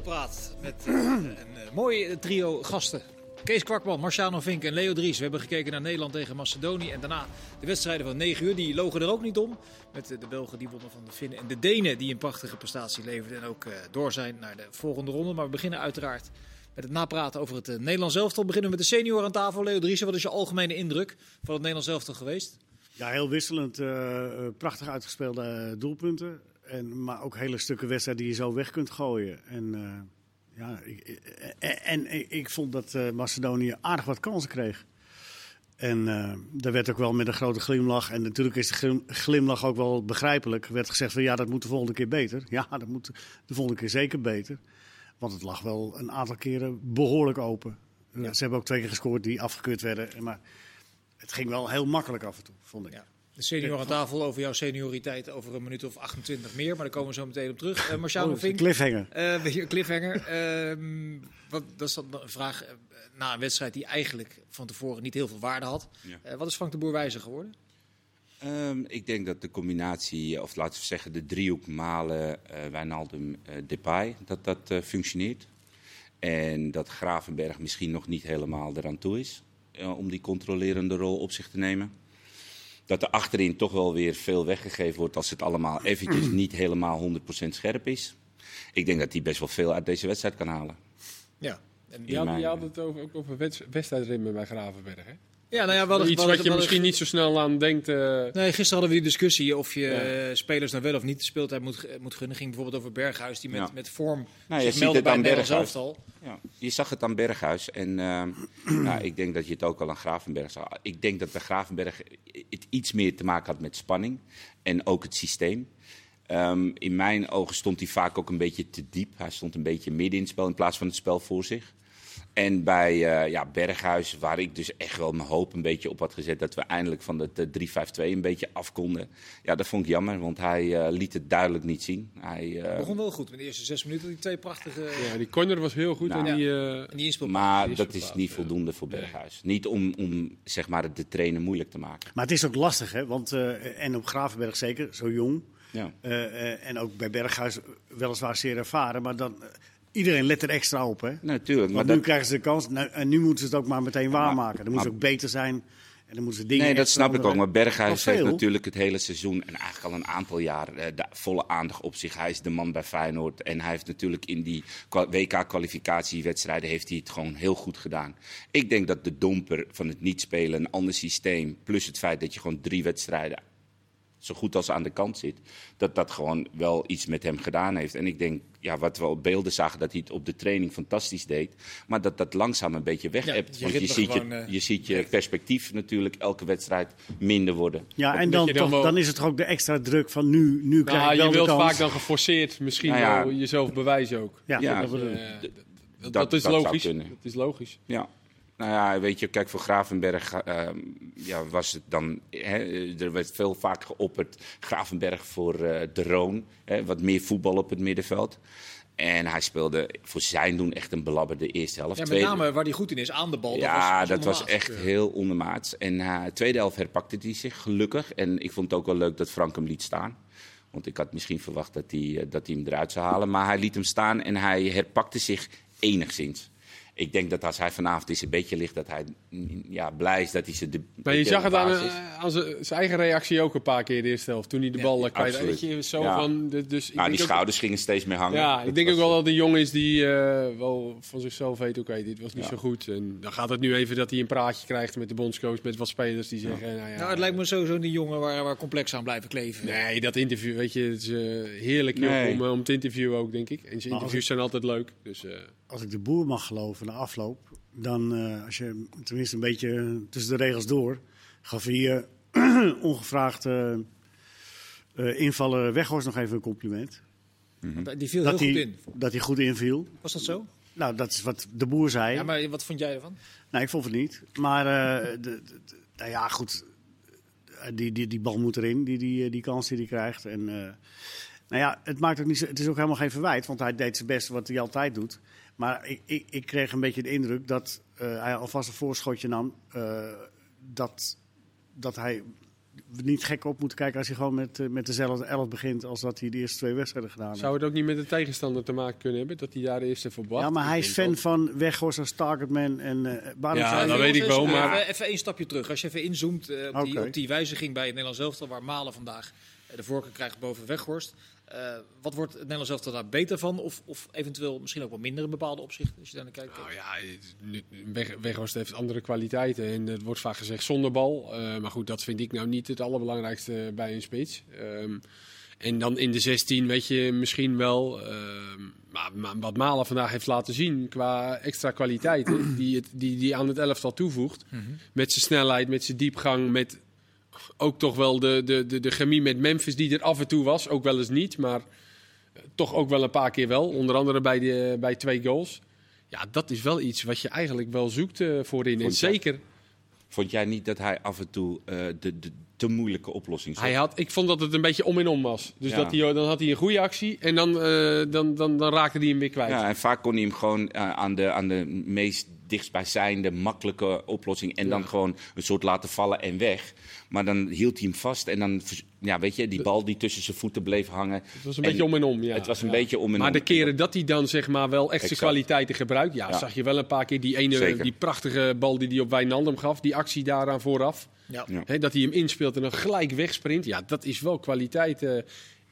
Voetbalpraat met uh, een uh, mooi trio gasten. Kees Kwakman, Marciano Vink en Leo Dries. We hebben gekeken naar Nederland tegen Macedonië. En daarna de wedstrijden van 9 uur. Die logen er ook niet om. Met de Belgen die wonnen van de Finnen. En de Denen die een prachtige prestatie leverden. En ook door zijn naar de volgende ronde. Maar we beginnen uiteraard met het napraten over het Nederlands elftal. Beginnen we met de senior aan tafel. Leo Dries, wat is je algemene indruk van het Nederlands elftal geweest? Ja, heel wisselend. Prachtig uitgespeelde doelpunten. En, maar ook hele stukken wedstrijd die je zo weg kunt gooien. En, uh, ja, ik, en, en, ik vond dat uh, Macedonië aardig wat kansen kreeg. En uh, daar werd ook wel met een grote glimlach. En natuurlijk is de glimlach ook wel begrijpelijk. Er werd gezegd van ja, dat moet de volgende keer beter. Ja, dat moet de volgende keer zeker beter. Want het lag wel een aantal keren behoorlijk open. Ja. Ze hebben ook twee keer gescoord die afgekeurd werden. Maar het ging wel heel makkelijk af en toe, vond ik. Ja. De senior aan tafel over jouw senioriteit over een minuut of 28 meer. Maar daar komen we zo meteen op terug. Uh, Marciano oh, Vink. cliffhanger. Uh, een cliffhanger. Uh, wat, dat is dan een vraag uh, na een wedstrijd die eigenlijk van tevoren niet heel veel waarde had. Ja. wat is Frank de Boer wijzer geworden? Um, ik denk dat de combinatie, of laten we zeggen de driehoek Malen, Wijnaldum, Depay, dat dat functioneert. En dat Gravenberg misschien nog niet helemaal eraan toe is om die controlerende rol op zich te nemen dat er achterin toch wel weer veel weggegeven wordt als het allemaal eventjes niet helemaal 100% scherp is. Ik denk dat hij best wel veel uit deze wedstrijd kan halen. Ja. En je, had, je had het over, ook over wedstrijdritme bij Gravenberg, hè? Ja, nou ja, wel Iets wat je misschien niet zo snel aan denkt. Uh... Nee, gisteren hadden we die discussie of je ja. spelers nou wel of niet de speeltijd moet, moet gunnen. ging bijvoorbeeld over Berghuis, die met, ja. met vorm nou, je ziet het aan Berghuis. Ja, je zag het aan Berghuis. En uh, nou, ik denk dat je het ook al aan Gravenberg zag. Ik denk dat bij Gravenberg het iets meer te maken had met spanning. En ook het systeem. Um, in mijn ogen stond hij vaak ook een beetje te diep. Hij stond een beetje midden in het spel in plaats van het spel voor zich. En bij uh, ja, Berghuis, waar ik dus echt wel mijn hoop een beetje op had gezet dat we eindelijk van de 3-5-2 een beetje af konden. Ja, dat vond ik jammer, want hij uh, liet het duidelijk niet zien. Hij uh, begon wel goed met de eerste zes minuten, die twee prachtige... Ja, die corner was heel goed nou, en die, ja. en die Maar die dat is niet voldoende voor Berghuis. Nee. Niet om, om zeg maar, de trainer moeilijk te maken. Maar het is ook lastig, hè? Want, en op Gravenberg zeker, zo jong. Ja. en ook bij Berghuis weliswaar zeer ervaren, maar dan Iedereen let er extra op, hè? Natuurlijk. Want nu dat... krijgen ze de kans nou, en nu moeten ze het ook maar meteen waarmaken. Dan moeten ze ook beter zijn en dan moeten ze dingen Nee, dat snap ik ook. Maar Berghuis heeft natuurlijk het hele seizoen en eigenlijk al een aantal jaar uh, de volle aandacht op zich. Hij is de man bij Feyenoord en hij heeft natuurlijk in die WK-kwalificatiewedstrijden heeft hij het gewoon heel goed gedaan. Ik denk dat de domper van het niet spelen, een ander systeem, plus het feit dat je gewoon drie wedstrijden zo goed als aan de kant zit, dat dat gewoon wel iets met hem gedaan heeft. En ik denk, ja, wat we op beelden zagen, dat hij het op de training fantastisch deed, maar dat dat langzaam een beetje weg hebt. Ja, want je ziet, gewoon, je, je ziet je perspectief natuurlijk elke wedstrijd minder worden. Ja, en dan, dan, toch, dan is het toch ook de extra druk van nu, nu krijg nou, ik wel Je wilt de kans. vaak dan geforceerd misschien nou ja, wel jezelf bewijzen ook. Ja, ja dat, uh, dat, dat, is logisch. Dat is logisch. Ja. Nou ja, weet je, kijk, voor Gravenberg uh, ja, was het dan... Hè, er werd veel vaak geopperd, Gravenberg voor uh, de Roon. Hè, wat meer voetbal op het middenveld. En hij speelde voor zijn doen echt een belabberde eerste helft. Ja, met name Tweede... waar hij goed in is, aan de bal. Ja, dat was, dat was echt heel ondermaats. En uh, tweede helft herpakte hij zich, gelukkig. En ik vond het ook wel leuk dat Frank hem liet staan. Want ik had misschien verwacht dat hij, dat hij hem eruit zou halen. Maar hij liet hem staan en hij herpakte zich enigszins ik denk dat als hij vanavond is een beetje ligt, dat hij ja, blij is dat hij ze de. Maar je zag het aan, aan zijn eigen reactie ook een paar keer de eerste helft. Toen hij de bal ja, kwijt weet je, zo ja. van. Dus ik nou, die ook, schouders gingen steeds meer hangen. Ja, ik denk ook wel dat een jongen is die uh, wel van zichzelf weet: oké, okay, dit was niet zo goed. En dan gaat het nu even dat hij een praatje krijgt met de bondscoach, met wat spelers die zeggen. Nou, ja, nou, het lijkt me sowieso die jongen waar, waar complex aan blijven kleven. Nee, dat interview, weet je, het is uh, heerlijk nee. om, om te interviewen ook, denk ik. En zijn interviews zijn altijd leuk. Dus, uh, als ik de boer mag geloven, de afloop, dan uh, als je tenminste een beetje tussen de regels door, gaf hij uh, ongevraagd uh, invaller Weghorst nog even een compliment. Mm -hmm. Die viel dat heel hij, goed in. Dat hij goed inviel. Was dat zo? Nou, dat is wat de boer zei. Ja, maar wat vond jij ervan? Nou, ik vond het niet. Maar, de, de, de, nou ja, goed. Die, die, die bal moet erin, die, die, die kans die hij krijgt. En, nou ja, het, maakt ook niet, het is ook helemaal geen verwijt, want hij deed zijn best wat hij altijd doet. Maar ik, ik, ik, kreeg een beetje de indruk dat uh, hij alvast een voorschotje nam. Uh, dat, dat hij niet gek op moeten kijken als hij gewoon met, met dezelfde elf begint als dat hij de eerste twee wedstrijden gedaan heeft. Zou het ook niet met de tegenstander te maken kunnen hebben dat hij daar de eerste voor Ja, maar hij is fan van Weghorst als targetman. En, uh, ja, dat weet ik wel. Maar... Even één stapje terug. Als je even inzoomt uh, op, die, op die wijziging bij het Nederlands elftal, waar Malen vandaag de voorkeur krijgt boven Weghorst. Uh, wat wordt het Nederlands elftal daar beter van? Of, of eventueel misschien ook wel minder in bepaalde opzichten? Als je daar naar kijkt. Nou ja, Weg, Weghorst heeft andere kwaliteiten. En het wordt vaak gezegd zonder bal. Uh, maar goed, dat vind ik nou niet het allerbelangrijkste bij een spits. Um, en dan in de 16 weet je misschien wel. Uh, maar, maar, wat Malen vandaag heeft laten zien qua extra kwaliteiten. die, het, die, die aan het elftal toevoegt. Mm -hmm. Met zijn snelheid, met zijn diepgang. Met ook toch wel de, de, de, de chemie met Memphis die er af en toe was. Ook wel eens niet, maar toch ook wel een paar keer wel. Onder andere bij, de, bij twee goals. Ja, dat is wel iets wat je eigenlijk wel zoekt uh, voorin. En zeker. Vond jij niet dat hij af en toe uh, de, de te moeilijke oplossing zocht? Hij had, ik vond dat het een beetje om en om was. Dus ja. dat hij, dan had hij een goede actie en dan, uh, dan, dan, dan raakte hij hem weer kwijt. Ja, en vaak kon hij hem gewoon aan, de, aan de meest dichtstbijzijnde, makkelijke oplossing. En ja. dan gewoon een soort laten vallen en weg. Maar dan hield hij hem vast en dan, ja, weet je, die bal die tussen zijn voeten bleef hangen. Het was een beetje om en om, ja. Het was een ja. beetje om en maar om. de keren dat hij dan zeg maar wel extra exact. kwaliteiten gebruikt, ja, ja, zag je wel een paar keer die ene, Zeker. die prachtige bal die hij op Wijnaldum gaf, die actie daaraan vooraf. Ja. He, dat hij hem inspeelt en dan gelijk wegsprint. Ja, dat is wel kwaliteit. Uh,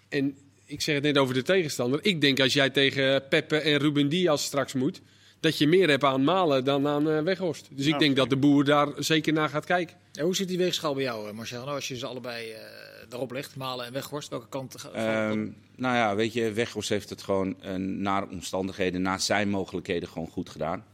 en ik zeg het net over de tegenstander. Ik denk als jij tegen Peppe en Ruben Diaz straks moet, dat je meer hebt aan Malen dan aan uh, Weghorst. Dus ik denk dat de boer daar zeker naar gaat kijken. En hoe zit die weegschaal bij jou, eh, Marcel? Nou, als je ze allebei eh erop legt, Malen en Weghorst, welke kant ga- van- Ehm, nou ja, weet je, Weghorst heeft het gewoon eh, naar omstandigheden, naar zijn mogelijkheden gewoon goed gedaan.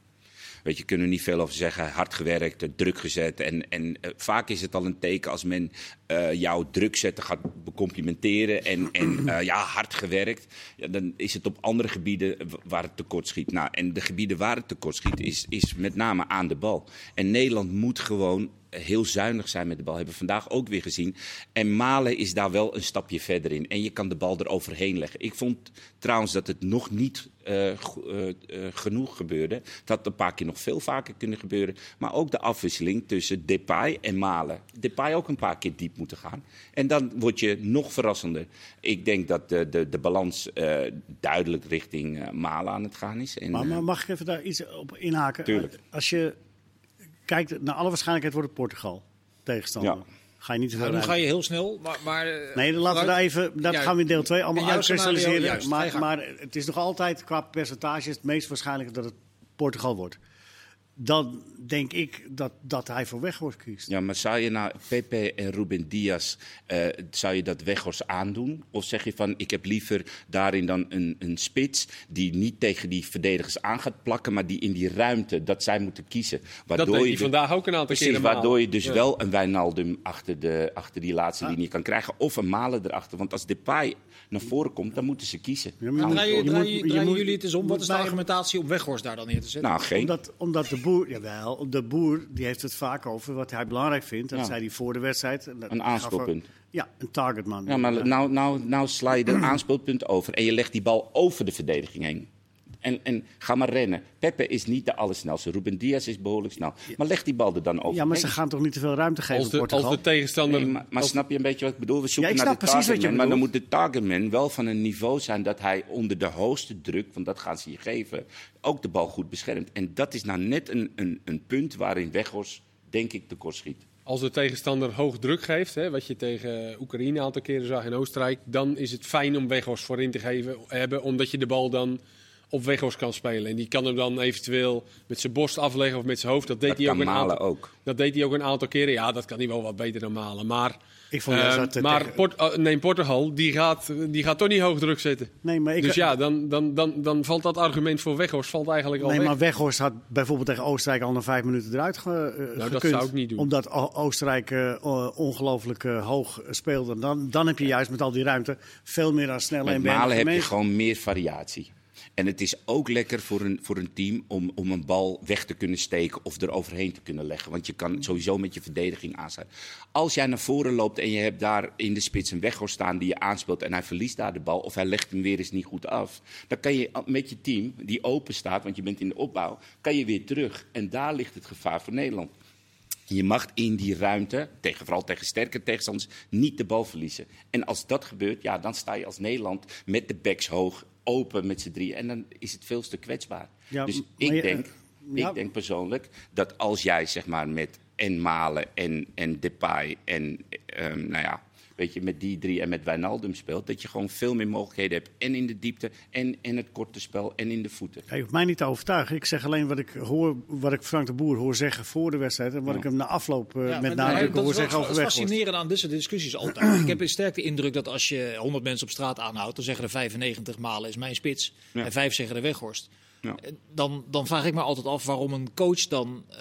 Weet je, kunnen er niet veel over zeggen. Hard gewerkt, eh, druk gezet. En, en eh, vaak is het al een teken als men eh jou druk zetten gaat becomplimenteren en, en ja, hard gewerkt. Dan is het op andere gebieden waar het tekort schiet. Nou, en de gebieden waar het tekort schiet is, is met name aan de bal. En Nederland moet gewoon heel zuinig zijn met de bal. Hebben we vandaag ook weer gezien. En Malen is daar wel een stapje verder in. En je kan de bal eroverheen leggen. Ik vond trouwens dat het nog niet eh, eh, eh, genoeg gebeurde. Het had een paar keer nog veel vaker kunnen gebeuren. Maar ook de afwisseling tussen Depay en Malen. Depay ook een paar keer diep moeten gaan. En dan word je nog verrassender. Ik denk dat de, de, de balans duidelijk richting Malen aan het gaan is. En, Maar, maar mag ik even daar iets op inhaken? Tuurlijk. Als je kijkt, naar alle waarschijnlijkheid wordt het Portugal tegenstander. Ja. Ga je niet te veel Nou, nu ga je heel snel, maar... maar eh, Nee, dan laten we daar even, dat Ja, gaan we in deel 2 allemaal uitkristalliseren. Maar, maar het is nog altijd qua percentage het meest waarschijnlijk dat het Portugal wordt. Dan denk ik dat, dat hij voor Weghorst kiest. Ja, maar zou je nou Pepe en Ruben Diaz, eh, zou je dat Weghorst aandoen? Of zeg je van, ik heb liever daarin dan een, een spits die niet tegen die verdedigers aan gaat plakken, maar die in die ruimte, dat zij moeten kiezen. Dat deed hij je de- vandaag ook een aantal Precies, waardoor je dus Ja. wel een Wijnaldum achter, de, achter die laatste linie kan krijgen. Of een Malen erachter. Want als Depay naar voren komt, dan moeten ze kiezen. Ja, maar draaien, jullie het eens om? Wat is de argumentatie om Weghorst daar dan neer te zetten? Nou, geen. Omdat, omdat de boer, jawel, de boer die heeft het vaak over wat hij belangrijk vindt. Dat Ja. zei hij voor de wedstrijd. Een aanspeelpunt. Ja, een targetman. Ja, maar nou, nou, nou sla je er aanspeelpunt over en je legt die bal over de verdediging heen. En, en ga maar rennen. Pepe is niet de allersnelste. Ruben Diaz is behoorlijk snel. Maar leg die bal er dan over. Ja, maar ze gaan toch niet te veel ruimte geven Als de, Portugal? als de tegenstander... Nee, maar, maar als- snap je een beetje wat ik bedoel? We zoeken Ja, ik naar snap de precies wat je targetman, maar dan moet de targetman wel van een niveau zijn dat hij onder de hoogste druk, want dat gaan ze je geven, ook de bal goed beschermt. En dat is nou net een, een, een punt waarin Weghorst, denk ik, tekort schiet. Als de tegenstander hoog druk geeft, hè, wat je tegen Oekraïne een aantal keren zag en Oostenrijk, dan is het fijn om Weghorst voorin te geven, hebben, omdat je de bal dan op Weghorst kan spelen. En die kan hem dan eventueel met zijn borst afleggen of met zijn hoofd. Dat deed, Dat hij ook, een aantal, ook. dat deed hij ook een aantal keren. Ja, dat kan hij wel wat beter dan Malen. Maar, Ik vond ehm, dat, eh, maar tegen- Port, eh, nee, Portugal, die gaat, die gaat toch niet hoog druk zetten. Nee, maar ik, dus ja, dan, dan, dan, dan valt dat argument voor Weghorst valt eigenlijk al nee, weg. maar Weghorst had bijvoorbeeld tegen Oostenrijk al na vijf minuten eruit ge, eh, dat gekund. zou ik niet doen. Omdat O- Oostenrijk eh, ongelooflijk hoog speelde. Dan, dan heb je juist met al die ruimte veel meer aan snelle Met en Malen heb je gewoon meer variatie. En het is ook lekker voor een, voor een team om, om een bal weg te kunnen steken of er overheen te kunnen leggen. Want je kan sowieso met je verdediging aansluiten. Als jij naar voren loopt en je hebt daar in de spits een weghorst staan die je aanspeelt en hij verliest daar de bal of hij legt hem weer eens niet goed af. Dan kan je met je team, die open staat, want je bent in de opbouw, kan je weer terug. En daar ligt het gevaar voor Nederland. Je mag in die ruimte, tegen, vooral tegen sterke tegenstanders, niet de bal verliezen. En als dat gebeurt, ja, dan sta je als Nederland met de backs hoog, open met z'n drie. En dan is het veel te kwetsbaar. Ja, dus ik je- denk, ja. ik denk persoonlijk dat als jij zeg maar met en Malen en, en Depay en ehm, nou ja, weet je, met die drie en met Wijnaldum speelt, dat je gewoon veel meer mogelijkheden hebt. En in de diepte, en in het korte spel, en in de voeten. Hij hoeft mij niet te overtuigen. Ik zeg alleen wat ik hoor, wat ik Frank de Boer hoor zeggen voor de wedstrijd. En wat Ja. ik hem na afloop eh, Ja, met nadruk dat hoor zeggen over het fascinerende aan deze discussies altijd. ik heb sterk de indruk dat als je 100 mensen op straat aanhoudt, dan zeggen er 95 malen is mijn spits Ja. en vijf zeggen de Weghorst. Ja. Eh, Dan, dan vraag ik me altijd af waarom een coach dan, eh,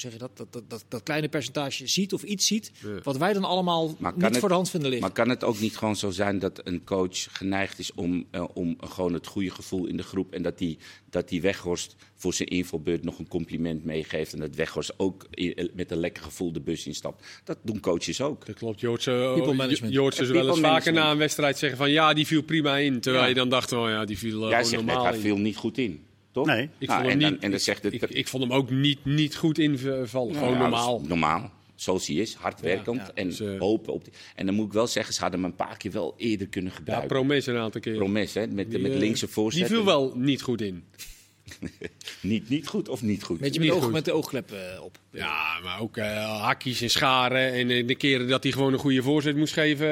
zeg je dat, dat, dat, dat, dat kleine percentage ziet of iets ziet, wat wij dan allemaal niet het- voor de hand vinden liggen. Maar kan het ook niet gewoon zo zijn dat een coach geneigd is om, eh, om gewoon het goede gevoel in de groep en dat die, dat die Weghorst voor zijn invalbeurt nog een compliment meegeeft en dat Weghorst ook i- met een lekker gevoel de bus instapt? Dat doen coaches ook. Dat klopt. Joodse, People management. Joodse Ja, wel eens vaker na een wedstrijd zeggen van ja, die viel prima in. Terwijl Ja. je dan dacht, oh ja, die viel uh, Jij zegt net, normaal hij in. viel niet goed in. Toch? Nee. Ik Nou, vond hem en, dan, niet- en dan zegt het, Ik, ik vond hem ook niet, niet goed invallen. Gewoon ja, normaal. Normaal. Zoals hij is, hard werkend ja. en Dus, eh, hopen op die. En dan moet ik wel zeggen, ze hadden hem een paar keer wel eerder kunnen Ja, gebruiken. Promes een aantal keer. Promes, hè, met, Die, met eh, linkse voorzet. Die viel wel niet goed in. Niet, niet goed of niet goed? Beetje met, de oog, met de oogklep eh, op. Ja, maar ook eh, hakjes en scharen. En eh, de keren dat hij gewoon een goede voorzet moest geven,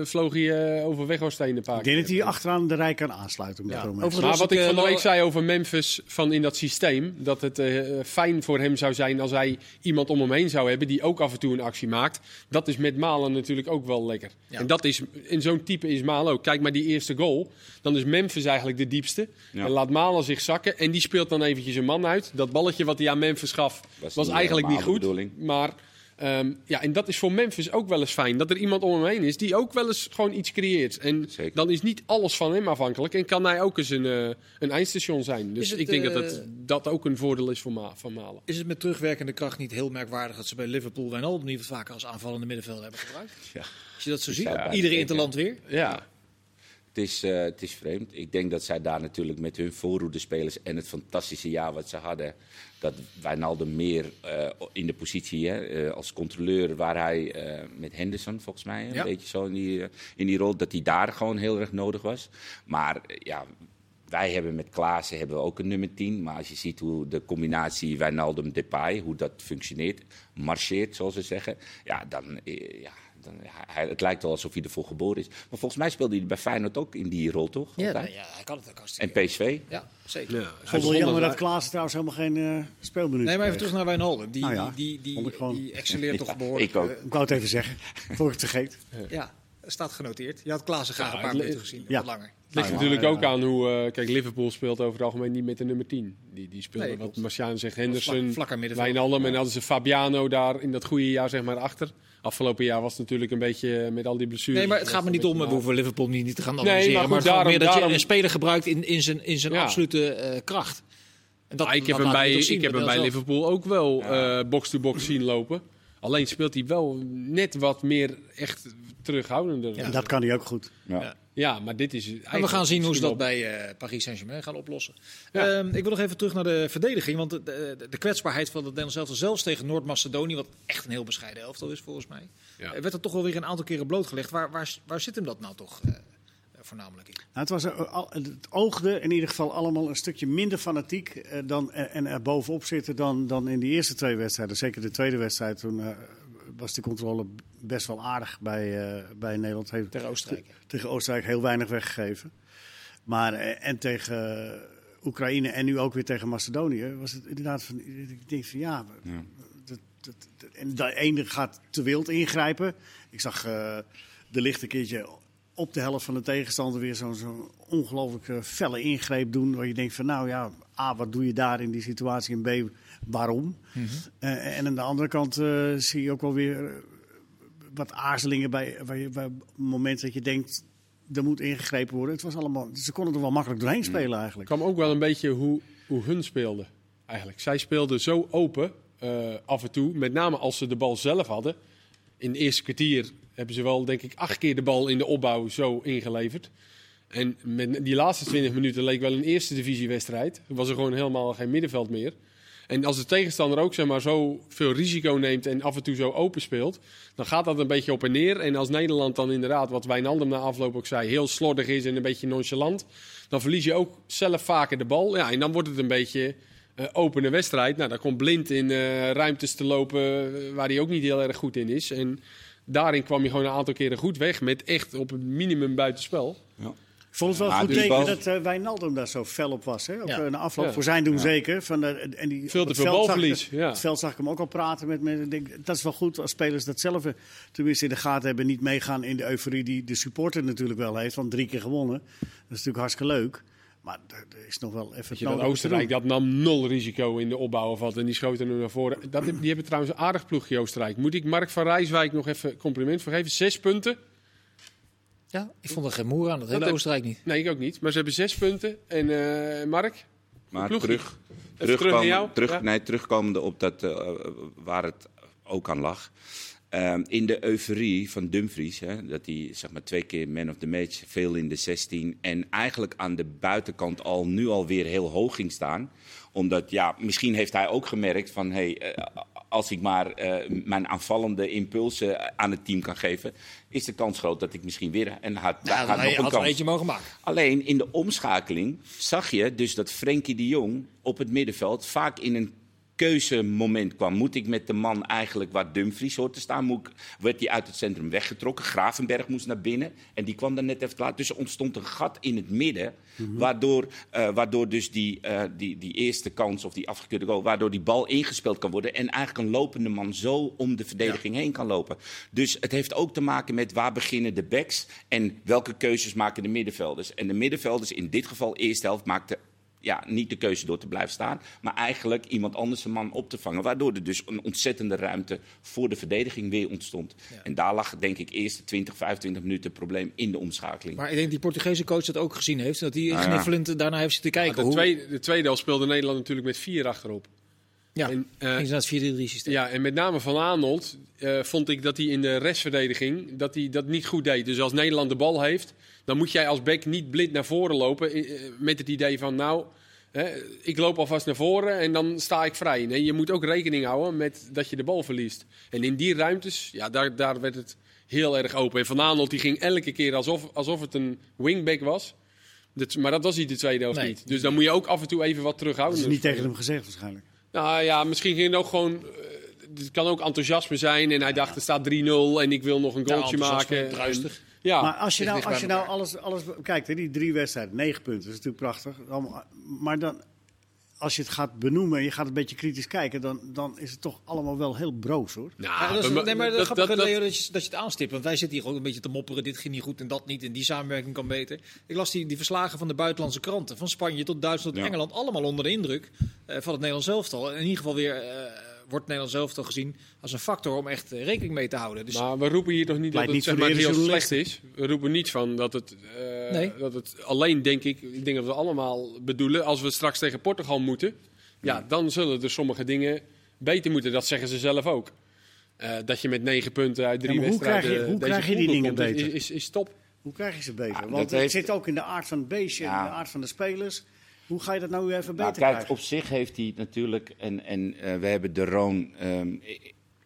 eh, vloog hij over Weghorst een paar Ik denk dat hij achteraan de rij kan aansluiten. Ja, Promes. overigens- Maar Als wat ik, van de week zei over Memphis, van in dat systeem, dat het eh, fijn voor hem zou zijn als hij iemand om hem heen zou hebben die ook af en toe een actie maakt. Dat is met Malen natuurlijk ook wel lekker. Ja. En dat is, in zo'n type is Malen ook. Kijk maar die eerste goal, dan is Memphis eigenlijk de diepste. Ja. En laat Malen zich zakken en die speelt dan eventjes een man uit. Dat balletje wat hij aan Memphis gaf, was, Was niet eigenlijk niet goed. bedoeling. Maar ehm, ja, en dat is voor Memphis ook wel eens fijn. Dat er iemand om hem heen is die ook wel eens gewoon iets creëert. En Zeker. dan is niet alles van hem afhankelijk. En kan hij ook eens een, eh, een eindstation zijn. Dus het, ik denk dat eh, het, dat ook een voordeel is voor Ma van Malen. Is het met terugwerkende kracht niet heel merkwaardig dat ze bij Liverpool Wijnaldum niet wat vaker als aanvallende middenvelder hebben gebruikt? Ja. Als je dat zo ziet, zou bijna iedere denken. interland weer. Ja, Het is, eh, het is vreemd. Ik denk dat zij daar natuurlijk met hun voorhoedespelers en het fantastische jaar wat ze hadden, dat Wijnaldum meer eh, in de positie hè, eh, als controleur, waar hij eh, met Henderson volgens mij, een Ja. beetje zo in die, in die rol, dat hij daar gewoon heel erg nodig was. Maar ja, wij hebben met Klaassen hebben we ook een nummer 10. Maar als je ziet hoe de combinatie Wijnaldum-Depay, hoe dat functioneert, marcheert zoals ze zeggen, ja, dan... ja, dan, hij, het lijkt wel alsof hij ervoor geboren is. Maar volgens mij speelde hij bij Feyenoord ook in die rol, toch? Ja, nou ja, hij kan het ook En hartstikke. PSV? Ja, zeker. ja. Ik vond wel jammer dat Klaassen trouwens helemaal geen eh speelminuut Nee, maar even kreeg. terug naar Wijnaldum. Die, Nou ja, die, die, die, ik gewoon- die excelleert toch behoorlijk. ik ook. eh, Ik wou het even zeggen, voor ik het vergeet. ja, staat genoteerd. Je had Klaassen graag Ja, een paar minuten gezien. ja. Wat langer. Het ligt Nou, natuurlijk ja, ook aan hoe... eh, kijk, Liverpool speelt over het algemeen niet met de nummer 10. Die, die speelde, Nee, wat. Marciaan zegt, Vlak- Henderson, vlakker middenveld. Wijnaldum. En hadden ze Fabiano daar in dat goede jaar zeg maar achter. Afgelopen jaar was het natuurlijk een beetje eh, met al die blessures. Nee, maar het gaat me niet om. We maar hoeven Liverpool niet, niet te gaan Nee, analyseren. maar maar, goed, het gaat daarom- meer dat je een speler gebruikt in, in zijn, in zijn Ja. absolute eh, kracht. En dat, Ah, ik heb hem laat hij bij, zien ik heb hem bij zelf. Liverpool ook wel eh, box-to-box zien lopen. Alleen speelt hij wel net wat meer echt terughoudender. Ja. En dat kan hij ook goed. Ja. Ja. Maar dit is. En we gaan zien hoe ze dat bij. bij eh, Paris Saint-Germain gaan oplossen. Ja. Ehm, ik wil nog even terug naar de verdediging. Want de, de, de kwetsbaarheid van het Nederlands elftal, zelfs tegen Noord-Macedonië, wat echt een heel bescheiden elftal is volgens mij, Ja. eh, werd er toch wel weer een aantal keren blootgelegd. Waar, waar, waar zit hem dat nou toch eh, voornamelijk in? Nou, het, was, al- het oogde in ieder geval allemaal een stukje minder fanatiek eh, dan, en er bovenop zitten dan, dan in die eerste twee wedstrijden. Zeker de tweede wedstrijd, toen eh, was de controle best wel aardig bij, eh, bij Nederland. Heeft Tegen Oostenrijk. tegen Oostenrijk heel weinig weggegeven. Maar eh, en tegen Oekraïne en nu ook weer tegen Macedonië was het inderdaad van, ik denk van ja, Ja. dat, dat, dat- en de ene gaat te wild ingrijpen. Ik zag eh, de licht een keertje op de helft van de tegenstander weer zo'n zo'n ongelooflijk felle ingreep doen. Waar je denkt van nou ja, A, wat doe je daar in die situatie? En B, waarom? Eh, en aan de andere kant eh, zie je ook wel weer wat aarzelingen bij, bij, bij momenten dat je denkt, er moet ingegrepen worden. Het was allemaal, ze konden er wel makkelijk doorheen spelen eigenlijk. kwam ook wel een beetje hoe, hoe hun speelden. Eigenlijk. Zij speelden zo open eh, af en toe. Met name als ze de bal zelf hadden. In het eerste kwartier hebben ze wel, denk ik, acht keer de bal in de opbouw zo ingeleverd. En met die laatste 20 minuten leek wel een eerste divisiewedstrijd. Er was er gewoon helemaal geen middenveld meer. En als de tegenstander ook zeg maar, zo veel risico neemt en af en toe zo open speelt, dan gaat dat een beetje op en neer. En als Nederland dan inderdaad, wat Wijnaldum na afloop ook zei, heel slordig is en een beetje nonchalant, dan verlies je ook zelf vaker de bal. Ja, en dan wordt het een beetje uh, opene wedstrijd. Nou, dan komt Blind in uh, ruimtes te lopen eh, waar hij ook niet heel erg goed in is. En daarin kwam je gewoon een aantal keren goed weg met echt op het minimum buitenspel. Ja. Ik vond het wel goed teken dat uh, Wijnaldum daar zo fel op was. Hè? Op ja. een afloop, voor zijn doen zeker. Van de, en die, Veel te veel balverlies. Ja. Het veld zag ik hem ook al praten met me. Denk, dat is wel goed als spelers dat zelf tenminste in de gaten hebben. Niet meegaan in de euforie die de supporter natuurlijk wel heeft. Want drie keer gewonnen. Dat is natuurlijk hartstikke leuk. Maar er is nog wel even. dat Oostenrijk dat nam nul risico in de opbouw van en die schoten nu naar voren. Dat, die hebben trouwens een aardig ploegje Oostenrijk. Moet ik Mark van Rijswijk nog even compliment voor geven? Zes punten. Ja, ik vond er geen moer aan. Dat heeft Oostenrijk niet. Nee, ik ook niet. Maar ze hebben zes punten. En uh, Mark? Maar terug, terug, terug, jou? terug ja? nee, terugkomende op dat uh, waar het ook aan lag. Um, in de euforie van Dumfries, hè, dat hij zeg maar, twee keer man of the match, veel in de 16 en eigenlijk aan de buitenkant al nu alweer heel hoog ging staan. Omdat, ja, misschien heeft hij ook gemerkt van, hey, uh, als ik maar uh, mijn aanvallende impulsen aan het team kan geven, is de kans groot dat ik misschien weer en had, had nog een kans. eentje mogen maken. Alleen in de omschakeling zag je dus dat Frenkie de Jong op het middenveld vaak in een keuzemoment kwam. Moet ik met de man eigenlijk waar Dumfries hoort te staan? Moet ik, werd hij uit het centrum weggetrokken? Gravenberg moest naar binnen en die kwam dan net even te laat. Dus er ontstond een gat in het midden, mhm. waardoor, uh, waardoor dus die, uh, die, die eerste kans of die afgekeurde goal, waardoor die bal ingespeeld kan worden en eigenlijk een lopende man zo om de verdediging heen kan lopen. Dus het heeft ook te maken met waar beginnen de backs en welke keuzes maken de middenvelders. En de middenvelders in dit geval, eerste helft, maakten ja, niet de keuze door te blijven staan, maar eigenlijk iemand anders een man op te vangen. Waardoor er dus een ontzettende ruimte voor de verdediging weer ontstond. En daar lag denk ik eerst 20, 25 minuten het probleem in de omschakeling. Maar ik denk die Portugese coach dat ook gezien heeft. Dat hij ah, kniffelend daarna heeft zitten kijken. de, tweede, de tweede al speelde Nederland natuurlijk met vier achterop. Ja, en, uh, ging het 4-3 systeem. Ja, en met name Van Arnold uh, vond ik dat hij in de restverdediging dat hij dat niet goed deed. Dus als Nederland de bal heeft, dan moet jij als back niet blind naar voren lopen uh, met het idee van nou, ik loop alvast naar voren en dan sta ik vrij. Nee, je moet ook rekening houden met dat je de bal verliest. En in die ruimtes, ja, daar, daar werd het heel erg open. En Van Aanholt die ging elke keer alsof, alsof het een wingback was. maar dat was hij de tweede helft niet. Dus dan moet je ook af en toe even wat terughouden. Dat is niet tegen hem gezegd waarschijnlijk. Nou ja, misschien ging het ook gewoon... Eh, het kan ook enthousiasme zijn en hij dacht er staat 3-0 en ik wil nog een goaltje ja, maken. Druistig. Ja, maar als je nou, als je nou alles, alles kijkt, hè, die drie wedstrijden, negen punten, dat is natuurlijk prachtig. Maar dan, als je het gaat benoemen en je gaat een beetje kritisch kijken, dan, dan is het toch allemaal wel heel broos hoor. Ja, dat is, nee, maar dat, dat, dat, dat, je, dat je het aanstipt. Want wij zitten hier ook een beetje te mopperen. Dit ging niet goed en dat niet. En die samenwerking kan beter. Ik las die, die verslagen van de buitenlandse kranten. Van Spanje tot Duitsland tot Engeland. Allemaal onder de indruk uh, van het Nederlands elftal. In ieder geval weer. Uh, wordt Nederland zelf toch gezien als een factor om echt eh, rekening mee te houden. Dus maar we roepen hier toch niet dat het zeg maar, heel slecht is. We roepen niet van dat het, uh, nee. dat het alleen, denk ik, ik denk dat we allemaal bedoelen, als we straks tegen Portugal moeten, ja, dan zullen er sommige dingen beter moeten. Dat zeggen ze zelf ook. Uh, dat je met negen punten uit drie ja, wedstrijden. Hoe krijg je, hoe krijg je die dingen beter? Is, is, is, top. Hoe krijg je ze beter? Want het zit ook in de aard van het beestje, in de aard van de spelers. Hoe ga je dat nou even nou, beter nou, kijk, Op zich heeft hij natuurlijk, en, en uh, we hebben de Roon, um,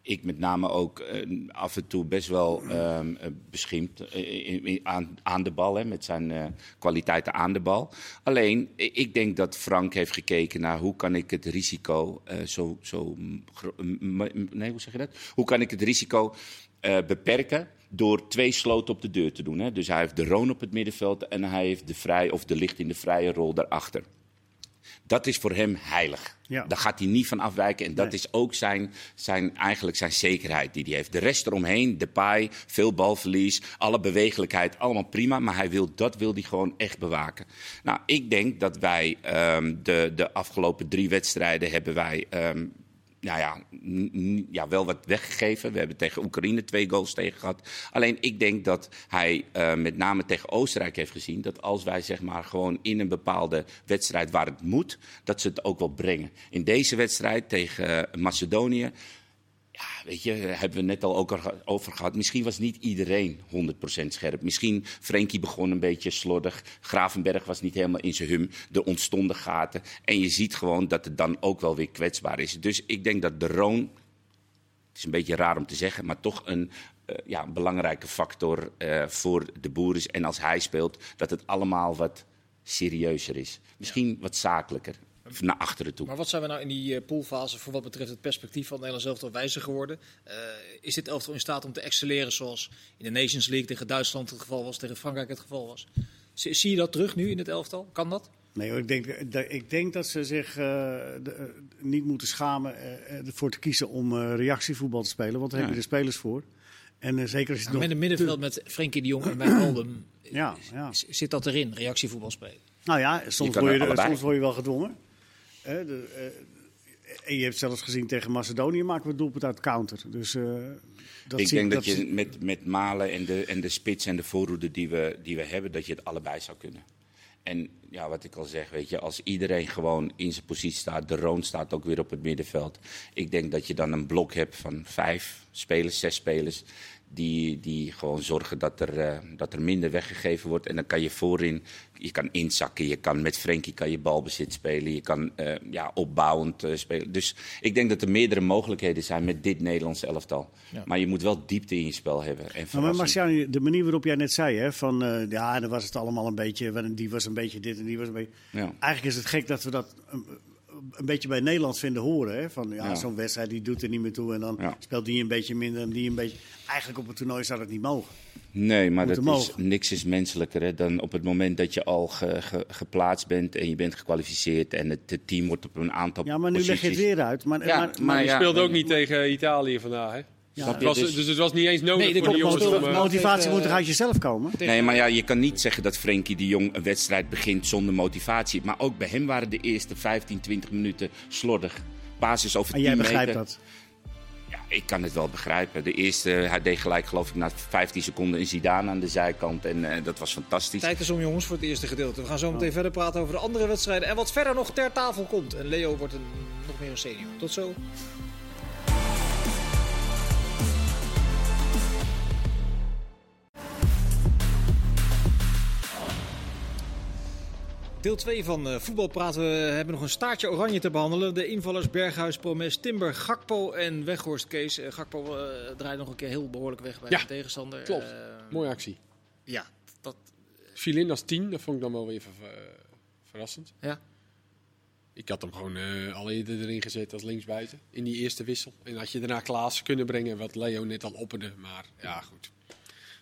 ik met name ook uh, af en toe best wel um, beschimpt uh, aan, aan de bal, hè, met zijn kwaliteiten aan de bal. Alleen, ik denk dat Frank heeft gekeken naar hoe kan ik het risico zo, zo nee, hoe zeg je dat? Hoe kan ik het risico beperken? Door twee sloten op de deur te doen. Hè. Dus hij heeft de Roon op het middenveld en hij heeft de vrij of de licht in de vrije rol daarachter. Dat is voor hem heilig. Daar gaat hij niet van afwijken. En dat is ook zijn, zijn, eigenlijk zijn zekerheid die hij heeft. De rest eromheen, de paai, veel balverlies, alle bewegelijkheid, allemaal prima. Maar hij wil, dat wil hij gewoon echt bewaken. Nou, ik denk dat wij um, de, de afgelopen drie wedstrijden hebben wij um, nou ja, ja, wel wat weggegeven. We hebben tegen Oekraïne twee goals tegen gehad. Alleen ik denk dat hij uh, met name tegen Oostenrijk heeft gezien dat als wij zeg maar gewoon in een bepaalde wedstrijd waar het moet, dat ze het ook wel brengen. In deze wedstrijd tegen uh, Macedonië Ja, weet je, hebben we net al ook over gehad. Misschien was niet iedereen 100% scherp. Misschien Frenkie begon een beetje slordig. Gravenberg was niet helemaal in zijn hum. Er ontstonden gaten. En je ziet gewoon dat het dan ook wel weer kwetsbaar is. Dus ik denk dat de Roon, het is een beetje raar om te zeggen, maar toch een, uh, ja, belangrijke factor uh, voor de boer is. En als hij speelt, dat het allemaal wat serieuzer is. Misschien wat zakelijker naar achteren toe. Maar wat zijn we nou in die uh, poolfase voor wat betreft het perspectief van Nederland zelf elftal wijzer geworden? Uh, is dit elftal in staat om te excelleren zoals in de Nations League tegen Duitsland het geval was, tegen Frankrijk het geval was? zie je dat terug nu in het elftal? Kan dat? Nee, ik denk, ik denk dat ze zich uh, de, niet moeten schamen ervoor te kiezen om reactievoetbal te spelen. Want daar ja. hebben je de spelers voor. En zeker als je ja, met een middenveld met Frenkie de Jong en Wijnaldum ja, ja. zit dat erin, reactievoetbal spelen. Nou ja, soms, word je, soms word je wel gedwongen. Uh, de, uh, en je hebt zelfs gezien tegen Macedonië maken we het doelpunt uit counter. Dus, uh, dat ik denk dat, dat je met, met Malen en de, en de spits en de voorhoede die we, die we hebben, dat je het allebei zou kunnen. En ja, wat ik al zeg, weet je, als iedereen gewoon in zijn positie staat, de Roon staat ook weer op het middenveld. Ik denk dat je dan een blok hebt van vijf spelers, zes spelers, die, die gewoon zorgen dat er, uh, dat er minder weggegeven wordt. En dan kan je voorin, je kan inzakken, je kan met Frenkie kan je balbezit spelen, je kan uh, ja, opbouwend uh, spelen. Dus ik denk dat er meerdere mogelijkheden zijn met dit Nederlandse elftal. Ja. Maar je moet wel diepte in je spel hebben. En maar de manier waarop jij net zei, hè, van ja, dan was het allemaal een beetje, die was een beetje dit en die was een beetje... Ja. Eigenlijk is het gek dat we dat een beetje bij Nederland vinden horen. Hè? Van ja, ja. zo'n wedstrijd die doet er niet meer toe en dan ja. speelt die een beetje minder en die een beetje. Eigenlijk op het toernooi zou dat niet mogen. Nee, maar dat is, niks is menselijker hè, dan op het moment dat je al ge, ge, geplaatst bent en je bent gekwalificeerd en het, het, team wordt op een aantal. Ja, maar nu posities. leg je het weer uit. Maar, ja, maar, maar, maar je speelde ook niet tegen Italië vandaag. Hè? Ja, was, dus, dus, het was niet eens nodig nee, voor jongens om... motivatie uh, moet er uit jezelf komen. Nee, maar ja, je kan niet zeggen dat Frenkie de Jong een wedstrijd begint zonder motivatie. Maar ook bij hem waren de eerste 15, 20 minuten slordig. Basis over 10 En jij meter. begrijpt dat? Ja, ik kan het wel begrijpen. De eerste, hij deed gelijk geloof ik na 15 seconden een Zidane aan de zijkant. En uh, dat was fantastisch. Tijd is om jongens voor het eerste gedeelte. We gaan zo meteen oh. verder praten over de andere wedstrijden. En wat verder nog ter tafel komt. En Leo wordt een, nog meer een senior. Tot zo. Deel 2 van uh, voetbal praten. We hebben nog een staartje oranje te behandelen. De invallers Berghuis, Promes, Timber, Gakpo en Weghorst Kees. Uh, Gakpo uh, draait nog een keer heel behoorlijk weg bij ja, de tegenstander. Klopt. Mooie actie. Ja, dat. Viel in als 10, dat vond ik dan wel weer verrassend. Ja. Ik had hem gewoon al eerder erin gezet als linksbuiten. In die eerste wissel. En had je daarna Klaas kunnen brengen, wat Leo net al opperde. Maar ja, goed.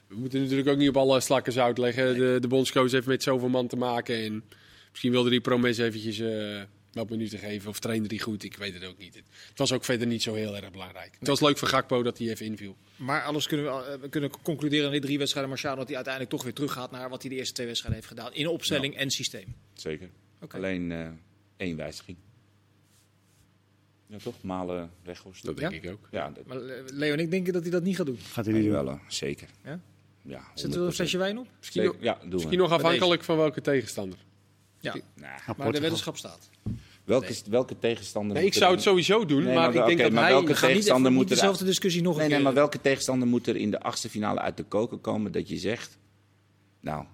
We moeten natuurlijk ook niet op alle slakken zout leggen. De, de bondscoach heeft met zoveel man te maken. En Misschien wilde die Promes eventjes uh, wat minuten geven. Of trainde die goed, ik weet het ook niet. Het was ook verder niet zo heel erg belangrijk. Het was leuk voor Gakpo dat hij even inviel. Maar alles kunnen we, we kunnen concluderen in die drie wedstrijden Marciano... dat hij uiteindelijk toch weer teruggaat naar wat hij de eerste twee wedstrijden heeft gedaan. In opstelling ja. en systeem. Zeker. Okay. Alleen uh, één wijziging. Ja, toch? Malen, Weghorst. Dat denk ja? ik ook. Ja, dat... Maar Leo en ik denken dat hij dat niet gaat doen. Gaat hij niet doen? Wel, zeker. Ja? Ja, Zet er een flesje wijn op? Misschien, nog, ja, misschien nog afhankelijk van welke tegenstander. Ja, nah, maar de weddenschap staat. Welke, nee. welke tegenstander nee, Ik zou het sowieso doen, nee, maar, maar, ik denk okay, dat maar hij... Welke tegenstander moet er... dezelfde discussie nog nee, een nee, keer... maar welke tegenstander moet er in de achtste finale uit de koken komen dat je zegt... Nou,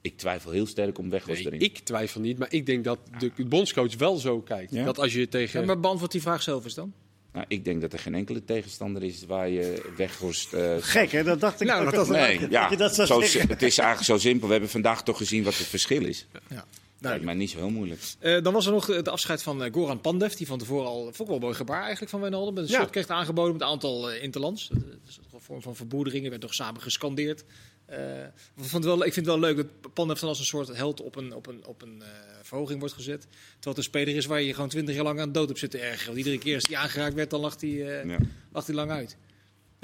ik twijfel heel sterk om weg was nee, erin. Ik twijfel niet, maar ik denk dat de bondscoach wel zo kijkt. Ja? Dat als je tegen... Ja, maar beantwoord die vraag zelf eens dan. Nou, ik denk dat er geen enkele tegenstander is waar je Weghorst... Uh, Gek, hè? Dat dacht ik nou, dat, nee, dat, ja, dat dat zo, Het is eigenlijk zo simpel. We hebben vandaag toch gezien wat het verschil is. Ja. Lijkt mij niet zo heel moeilijk. Uh, dan was er nog het afscheid van uh, Goran Pandev, die van tevoren al vond ik wel mooi gebaar eigenlijk van Wijnaldum. Een ja. shirt kreeg aangeboden met een aantal uh, interlands. Dat is een vorm van verboederingen, werd toch samen gescandeerd. Vond wel, ik vind het wel leuk dat Pandev dan als een soort held op een, op een, op een verhoging wordt gezet. Terwijl het een speler is waar je gewoon twintig jaar lang aan dood op zit te ergeren. Want iedere keer als hij aangeraakt werd, dan lag hij, ja. lag hij lang uit.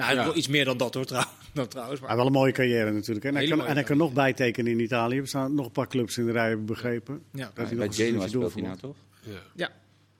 Nou, ja. iets meer dan dat hoor, trouw, dan trouwens. Maar... Hij wel een mooie carrière natuurlijk. En hij, kan, en hij kan nog bijtekenen in Italië. Er staan nog een paar clubs in de rij, hebben begrepen. Ja. Dat hij bij Genoa speelt hij nou toch? Ja. ja.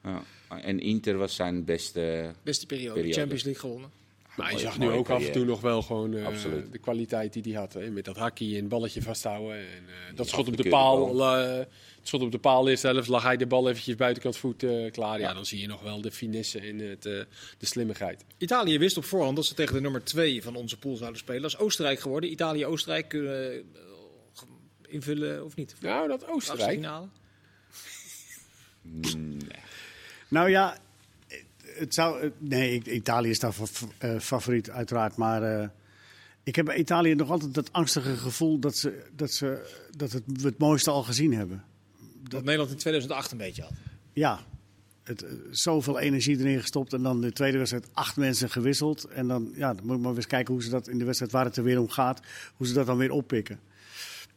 ja. En Inter was zijn beste, beste periode. periode. Champions League gewonnen. Maar je zag nu ook af en toe nog wel gewoon eh, de kwaliteit die hij had. Hè? Met dat hakkie en balletje vasthouden. En, eh, dat schot op de paal. eh, het schot op de paal eerst zelfs lag hij de bal eventjes buitenkant voet eh, klaar. Ja, dan zie je nog wel de finesse en het, eh, de slimmigheid. Italië wist op voorhand dat ze tegen de nummer 2 van onze pool zouden spelen. Dat is Oostenrijk geworden. Italië-Oostenrijk kunnen invullen of niet? Nou, dat Oostenrijk. finale. Nou ja, het zou. eh, Nee, ik- Italië is daar eh, favoriet, uiteraard. Maar eh, ik heb bij Italië nog altijd dat angstige gevoel dat, ze, dat, ze, dat het, we het mooiste al gezien hebben. Dat Nederland in 2008 een beetje had. Ja, het, zoveel energie erin gestopt. En dan de tweede wedstrijd acht mensen gewisseld. En dan, ja, dan moet je maar eens kijken hoe ze dat in de wedstrijd waar het er weer om gaat, hoe ze dat dan weer oppikken.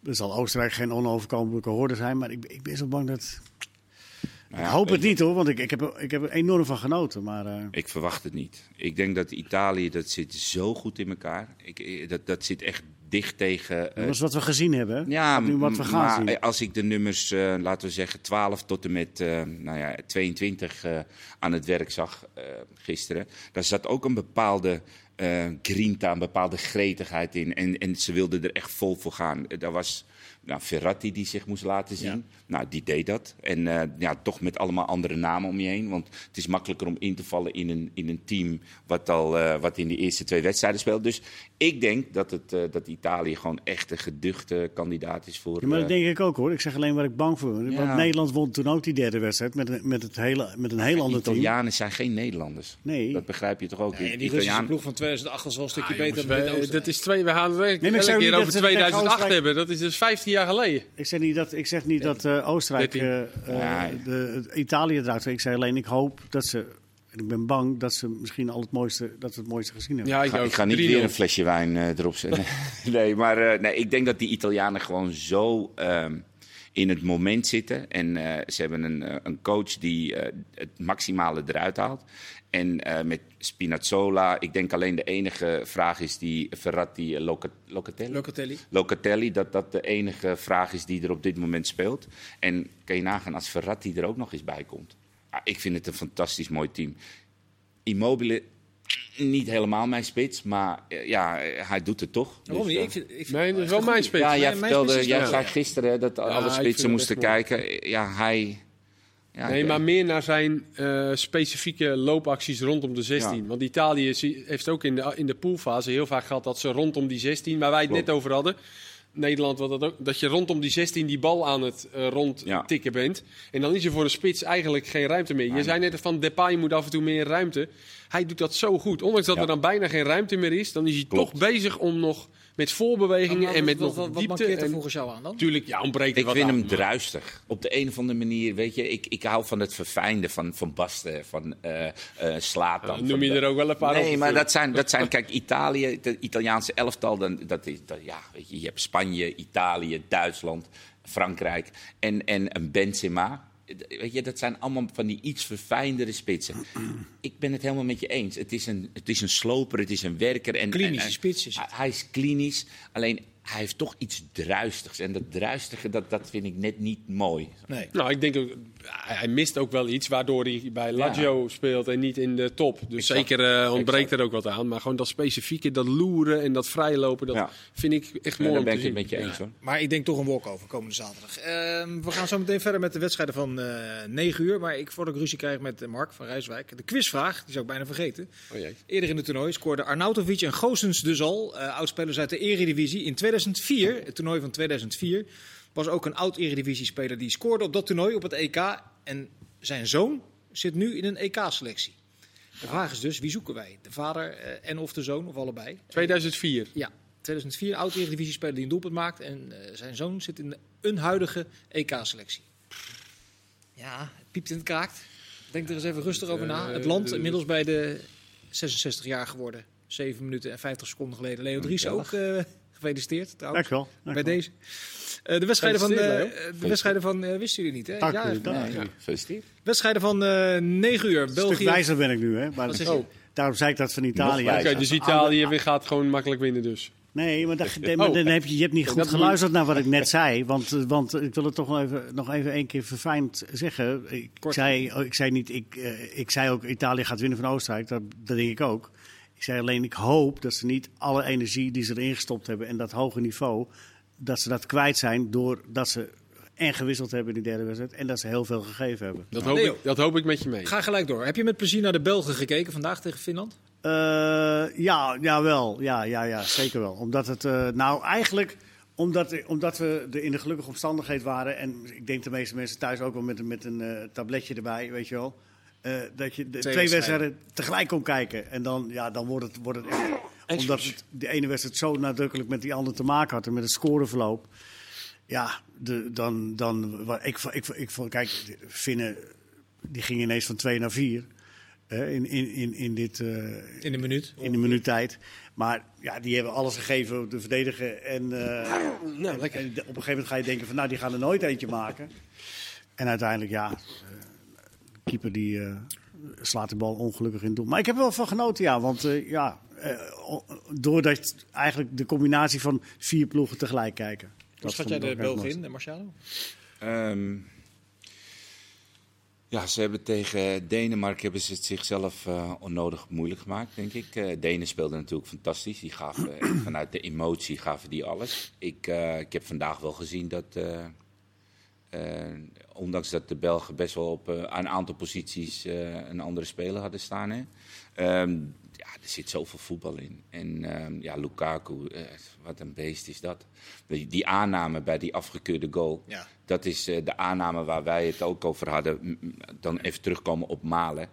Er zal Oostenrijk geen onoverkomelijke hoorde zijn, maar ik, ik ben zo bang dat. Ik hoop het niet hoor, want ik, ik, heb, er- ik heb er enorm van genoten. Maar eh, Ik verwacht het niet. Ik denk dat Italië, dat zit zo goed in elkaar. Ik, eh, dat, dat zit echt dicht tegen... eh, dat is wat we gezien hebben. Ja, nu wat we gaan maar zien. als ik de nummers, laten we zeggen, 12 tot en met nou ja, 22 eh, aan het werk zag gisteren, daar zat ook een bepaalde grinta, een bepaalde gretigheid in. En, en ze wilden er echt vol voor gaan. Daar was nou, Ferrati die zich moest laten zien. Ja. Nou, die deed dat. En eh, ja, toch met allemaal andere namen om je heen. Want het is makkelijker om in te vallen in een, in een team wat, al, eh, wat in de eerste twee wedstrijden speelt. Dus ik denk dat, het, eh, dat Italië gewoon echt een geduchte kandidaat is voor... Ja, maar dat eh, denk ik ook hoor. Ik zeg alleen waar ik bang voor ben. Ja. Want Nederland won toen ook die derde wedstrijd met, een- met, het hele, met een heel ander team. Italianen zijn geen Nederlanders. Nee. Dat begrijp je toch ook? En die Italiaan- ploeg van 2008 was wel een stukje Ah, beter jongens, dan dit wij- Oostenrijk. dat is twee, we gaan het maar ik elke zeg keer niet over dat ze tegen 2008 Oostenrijk- hebben. Dat is dus 15 jaar geleden. Ik zeg niet dat, ik zeg niet dat eh, Oostenrijk 13. eh, eh, Ja. de, Italië eruit. Ik zei alleen, ik hoop dat ze. En ik ben bang dat ze misschien al het mooiste, dat ze het mooiste gezien hebben. Ja, Ik ga, ook. ik ga niet 3-0. weer een flesje wijn eh, erop zetten. nee, maar eh, nee, ik denk dat die Italianen gewoon zo ehm, in het moment zitten. En eh, ze hebben een, een coach die eh, het maximale eruit haalt. En eh, met Spinazzola, ik denk alleen de enige vraag is die Ferrati Loca- Locatelli. Locatelli. Locatelli, dat dat de enige vraag is die er op dit moment speelt. En kan je nagaan als Ferrati er ook nog eens bij komt. Ah, ik vind het een fantastisch mooi team. Immobile, niet helemaal mijn spits, maar eh, ja, eh, hij doet het toch. Waarom Dus, niet? eh, Ik vind, ik vind Nee, dat is wel mijn spits. ja, jij Nee, vertelde, jij wel- zei gisteren dat alle spitsen moesten mooi. kijken. Ja, hij... Ja, Nee, maar meer naar zijn specifieke loopacties rondom de 16. Ja. Want Italië heeft ook in de, in de poolfase heel vaak gehad dat ze rondom die 16, waar wij het Klopt. net over hadden. Nederland, wat dat, ook, dat je rondom die 16 die bal aan het eh, Ja. rondtikken bent. En dan is er voor een spits eigenlijk geen ruimte meer. Je Nee. zei net van Depay moet af en toe meer ruimte. Hij doet dat zo goed. Ondanks dat Ja. er dan bijna geen ruimte meer is, dan is hij Klopt. toch bezig om nog met voorbewegingen Maar en met wat, nog wat, wat diepte. mankeert er en, volgens jou aan dan? Tuurlijk, ja, ontbreekt Ik wat vind aan, hem maar- druistig. Op de een of andere manier, weet je, ik, ik hou van het verfijnde van, van Basten, van eh eh Slatan. Ja, noem van je er ook wel een paar op Nee, maar dat zijn, dat zijn, kijk, Italië, het Italiaanse elftal, dan, dat is, dat, ja, weet je, je hebt Spanje, Italië, Duitsland, Frankrijk en, en een Benzema. Weet je, dat zijn allemaal van die iets verfijndere spitsen. Ik ben het helemaal met je eens. Het is een, het is een sloper, het is een werker. En, Klinische en- en- spits is het. Hij is klinisch, alleen hij heeft toch iets druistigs. En dat druistige, dat, dat vind ik net niet mooi. Nee. Nou, ik denk ook, hij mist ook wel iets waardoor hij bij Lazio speelt en niet in de top. Dus Exact. zeker eh, ontbreekt Exact. er ook wat aan. Maar gewoon dat specifieke, dat loeren en dat vrijlopen, dat Ja. vind ik echt Ja, mooi daar om ben te ik het met je eens hoor. Maar ik denk toch een walkover komende zaterdag. Ehm, we gaan zo meteen verder met de wedstrijden van eh 9 uur. Maar ik voordat ik ruzie krijg met eh, Mark van Rijswijk. De quizvraag, die zou ik bijna vergeten. Oh jee. Eerder in het toernooi scoorden Arnautovic en Goossens dus al. eh oudspelers uit de Eredivisie. In 2004, het toernooi van 2004, was ook een oud-Eredivisie-speler die scoorde op dat toernooi op het EK. En zijn zoon zit nu in een EK-selectie. De vraag is dus, wie zoeken wij? De vader eh, en of de zoon, of allebei? 2004. Ja, 2004, oud Eredivisie-speler die een doelpunt maakt. En eh, zijn zoon zit in een huidige EK-selectie. Ja, het piept en het kraakt. Denk er eens even rustig over na. Eh, Het land de- inmiddels bij de 66 jaar geworden. 7 minuten en 50 seconden geleden. Leo Dries ook eh, gefeliciteerd trouwens. Dankjewel. Bij dankjewel. deze. Eh, de wedstrijden van, eh, de wedstrijden van eh, wisten jullie niet, hè? Dank Ja, u, dank nee. Wedstrijden van eh 9 uur. Een stuk België. wijzer ben ik nu, hè? Maar oh, daarom zei ik dat van Italië. Oké, dus Italië weer gaat gewoon makkelijk winnen dus. Nee, maar, dat, maar dan heb je, je hebt niet goed geluisterd naar wat ik net zei. Want, want ik wil het toch nog even, nog even één keer verfijnd zeggen. Ik, Kort. zei, oh, ik zei niet, ik, eh, ik zei ook Italië gaat winnen van Oostenrijk. Dat, dat denk ik ook. Ik zei alleen, ik hoop dat ze niet alle energie die ze erin gestopt hebben en dat hoge niveau, dat ze dat kwijt zijn doordat ze en gewisseld hebben in die derde wedstrijd en dat ze heel veel gegeven hebben. Dat hoop, ik, dat hoop ik met je mee. Ga gelijk door. Heb je met plezier naar de Belgen gekeken vandaag tegen Finland? Uh, ja, ja, wel. Ja, ja, ja, zeker wel. Omdat het, uh, nou eigenlijk, omdat, omdat we er in de gelukkige omstandigheid waren. En ik denk de meeste mensen thuis ook wel met, met een uh, tabletje erbij, weet je wel. Dat je de twee, twee wedstrijden tegelijk kon kijken. En dan, ja, dan wordt het, wordt het echt, Omdat het, de ene wedstrijd zo nadrukkelijk met die andere te maken had. En met het scoreverloop. Ja, de, dan, dan, ik, ik, ik, ik, kijk, Finnen, die gingen ineens van 2 naar 4 in, in, in, in, dit, uh, in de minuut. In de minuut tijd. Maar ja, die hebben alles gegeven de verdedigen. En, uh, nou, lekker. en op een gegeven moment ga je denken van nou, die gaan er nooit eentje maken. En uiteindelijk, ja, keeper die slaat de bal ongelukkig in doel. Maar ik heb er wel van genoten, ja. Want ja, doordat eigenlijk de combinatie van vier ploegen tegelijk kijken. Hoe schat jij de Belgen in, Marciano? Um, ja, ze hebben tegen Denemarken hebben ze het zichzelf uh, onnodig moeilijk gemaakt, denk ik. Uh, Denen speelden natuurlijk fantastisch. Die gaven vanuit de emotie gaven die alles. Ik, uh, ik heb vandaag wel gezien dat, ondanks dat de Belgen best wel op een aantal posities een andere speler hadden staan. Hè, um, ja, er zit zoveel voetbal in. En um, ja, Lukaku, uh, wat een beest is dat. Die, die aanname bij die afgekeurde goal, ja. dat is uh, de aanname waar wij het ook over hadden. Dan even terugkomen op Malen.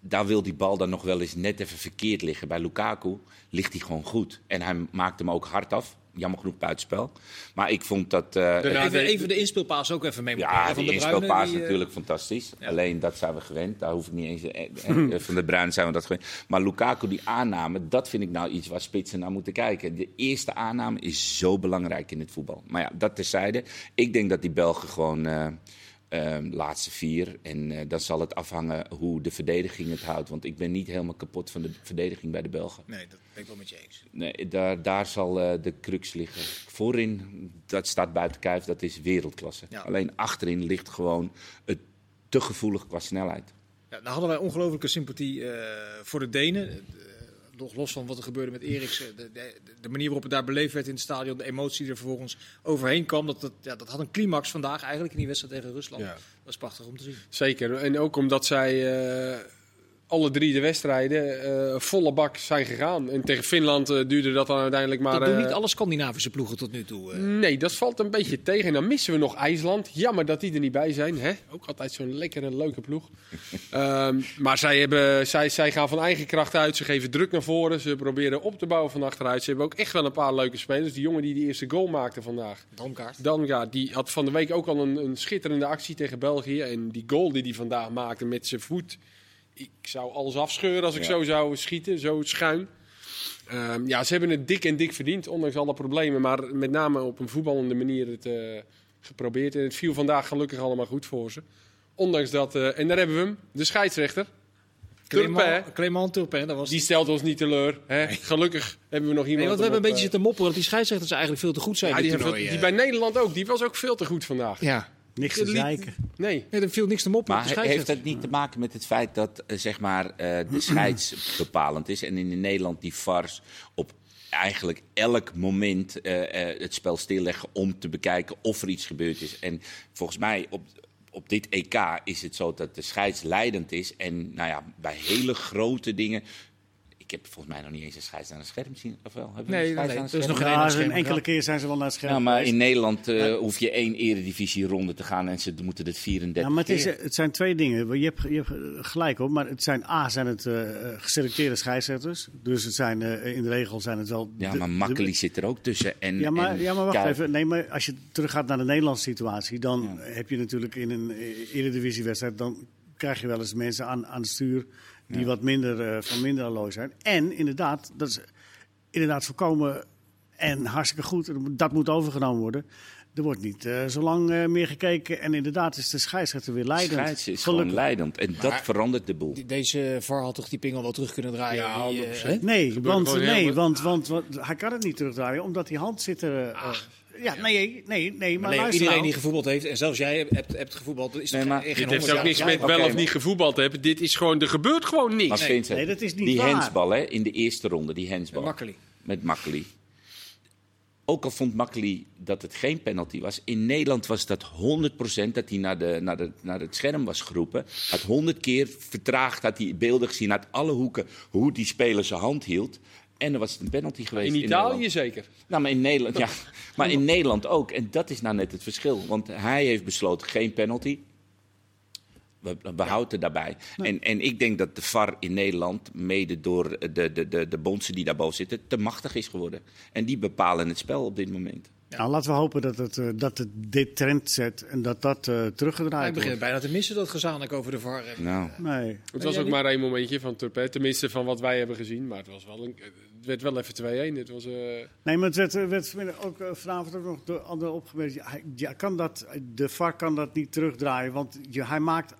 Daar wil die bal dan nog wel eens net even verkeerd liggen. Bij Lukaku ligt hij gewoon goed. En hij maakt hem ook hard af jammer genoeg buitenspel. Maar ik vond dat... Uh, even, even, de inspeelpaas ook even mee Ja, de, de inspeelpaas is uh, natuurlijk fantastisch. Ja. Alleen dat zijn we gewend. Daar hoef ik niet eens... Eh, van de Bruin zijn we dat gewend. Maar Lukaku, die aanname, dat vind ik nou iets waar spitsen naar moeten kijken. De eerste aanname is zo belangrijk in het voetbal. Maar ja, dat terzijde. Ik denk dat die Belgen gewoon... Uh, Um, laatste vier. En uh, dan zal het afhangen hoe de verdediging het houdt. Want ik ben niet helemaal kapot van de verdediging bij de Belgen. Nee, dat ben ik wel met je eens. Nee, daar, daar zal uh, de crux liggen. Voorin, dat staat buiten kijf, dat is wereldklasse. Ja. Alleen achterin ligt gewoon het te gevoelig qua snelheid. Ja, nou hadden wij ongelooflijke sympathie uh, voor de Denen nog los van wat er gebeurde met Eriksen, de, de, de, manier waarop het daar beleefd werd in het stadion, de emotie die er vervolgens overheen kwam, dat, dat, ja, dat had een climax vandaag eigenlijk in die wedstrijd tegen Rusland. Ja. Dat is prachtig om te zien. Zeker. En ook omdat zij uh, alle drie de wedstrijden uh, volle bak zijn gegaan. En tegen Finland uh, duurde dat dan uiteindelijk maar... Dat doen niet alle Scandinavische ploegen tot nu toe. Nee, dat valt een beetje tegen. En dan missen we nog IJsland. Jammer dat die er niet bij zijn. Hè? Ook altijd zo'n lekkere, leuke ploeg. um, maar zij, hebben, zij, zij gaan van eigen kracht uit. Ze geven druk naar voren. Ze proberen op te bouwen van achteruit. Ze hebben ook echt wel een paar leuke spelers. Die jongen die de eerste goal maakte vandaag. Damgaard. Damgaard. Die had van de week ook al een, een schitterende actie tegen België. En die goal die hij vandaag maakte met zijn voet ik zou alles afscheuren als ik ja. zo zou schieten, zo schuin. Um, ja, ze hebben het dik en dik verdiend, ondanks alle problemen. Maar met name op een voetballende manier het uh, geprobeerd. En het viel vandaag gelukkig allemaal goed voor ze. Ondanks dat, uh, en daar hebben we hem, de scheidsrechter. Clement, Turpin, dat was die stelt ons niet teleur. Hè? Nee. Gelukkig hebben we nog iemand. Nee, want we hebben een beetje zitten mopperen dat die scheidsrechters eigenlijk veel te goed zijn. Ja, die, die bij Nederland ook, die was ook veel te goed vandaag. Ja. Niks te zeiken. Nee. nee, er viel niks te moppen. Maar heeft dat niet te maken met het feit dat uh, zeg maar, uh, de scheids bepalend is en in Nederland die vars op eigenlijk elk moment uh, het spel stilleggen om te bekijken of er iets gebeurd is. En volgens mij op, op dit EK is het zo dat de scheids leidend is. En nou ja, bij hele grote dingen ik heb volgens mij nog niet eens een scheids aan een scherm zien. Of wel? Hebben nee, nee, nee. Er is nog geen ja, een enkele keer zijn ze wel naar het scherm. Ja, maar in Nederland uh, ja. hoef je één eredivisie ronde te gaan en ze moeten het 34 ja, maar het, is, het zijn twee dingen. Je hebt, je hebt gelijk op, maar het zijn A, zijn het uh, geselecteerde scheidsrechters. Dus het zijn, uh, in de regel zijn het wel... Ja, maar Makkeli zit er ook tussen. En, ja, maar, en ja, maar wacht even. Nee, maar als je teruggaat naar de Nederlandse situatie, dan ja. heb je natuurlijk in een eredivisiewedstrijd, dan krijg je wel eens mensen aan, aan het stuur die ja. wat minder uh, van minder allooi zijn. En inderdaad, dat is inderdaad voorkomen en hartstikke goed. Dat moet overgenomen worden. Er wordt niet uh, zo lang uh, meer gekeken. En inderdaad is de scheidsrechter weer leidend. De scheids is gewoon leidend. En maar dat verandert de boel. Deze VAR had toch die pingel wel terug kunnen draaien? Ja, die, uh, nee, want, nee want, want, want, hij kan het niet terugdraaien. Omdat die hand zit er... ja, nee, nee, nee. Maar, maar iedereen nou. die gevoetbald heeft, en zelfs jij hebt, hebt gevoetbald, is nee, maar, geen Dit heeft ook niks met wel of niet gevoetbald hebben. Dit is gewoon, er gebeurt gewoon niks. Nee, nee, dat is niet die waar. hensbal hè, in de eerste ronde, die hensbal. Makkeli. Met Makkeli. Ook al vond Makkeli dat het geen penalty was. In Nederland was dat 100% dat hij naar, de, naar, de, naar het scherm was geroepen. Had 100 keer vertraagd, had hij beelden gezien uit alle hoeken hoe die speler zijn hand hield. En er was een penalty geweest. In Italië zeker? Nou, maar in Nederland, ja. Maar in Nederland ook. En dat is nou net het verschil. Want hij heeft besloten geen penalty. We, we houden daarbij. En, en ik denk dat de VAR in Nederland, mede door de, de, de, de bondsen die daarboven zitten, te machtig is geworden. En die bepalen het spel op dit moment. Nou, laten we hopen dat het, uh, dat het dit trend zet en dat dat uh, teruggedraaid wordt. Ik begin bijna te missen dat gezamenlijk over de VAR. Nou. Nee. Het was ook maar één momentje van Turpé, tenminste van wat wij hebben gezien. Maar het, was wel een, het werd wel even 2-1. Het was, uh... Nee, maar het werd, werd ook vanavond ook nog de andere opgemerkt. Ja, kan dat, de VAR kan dat niet terugdraaien, want je, hij maakt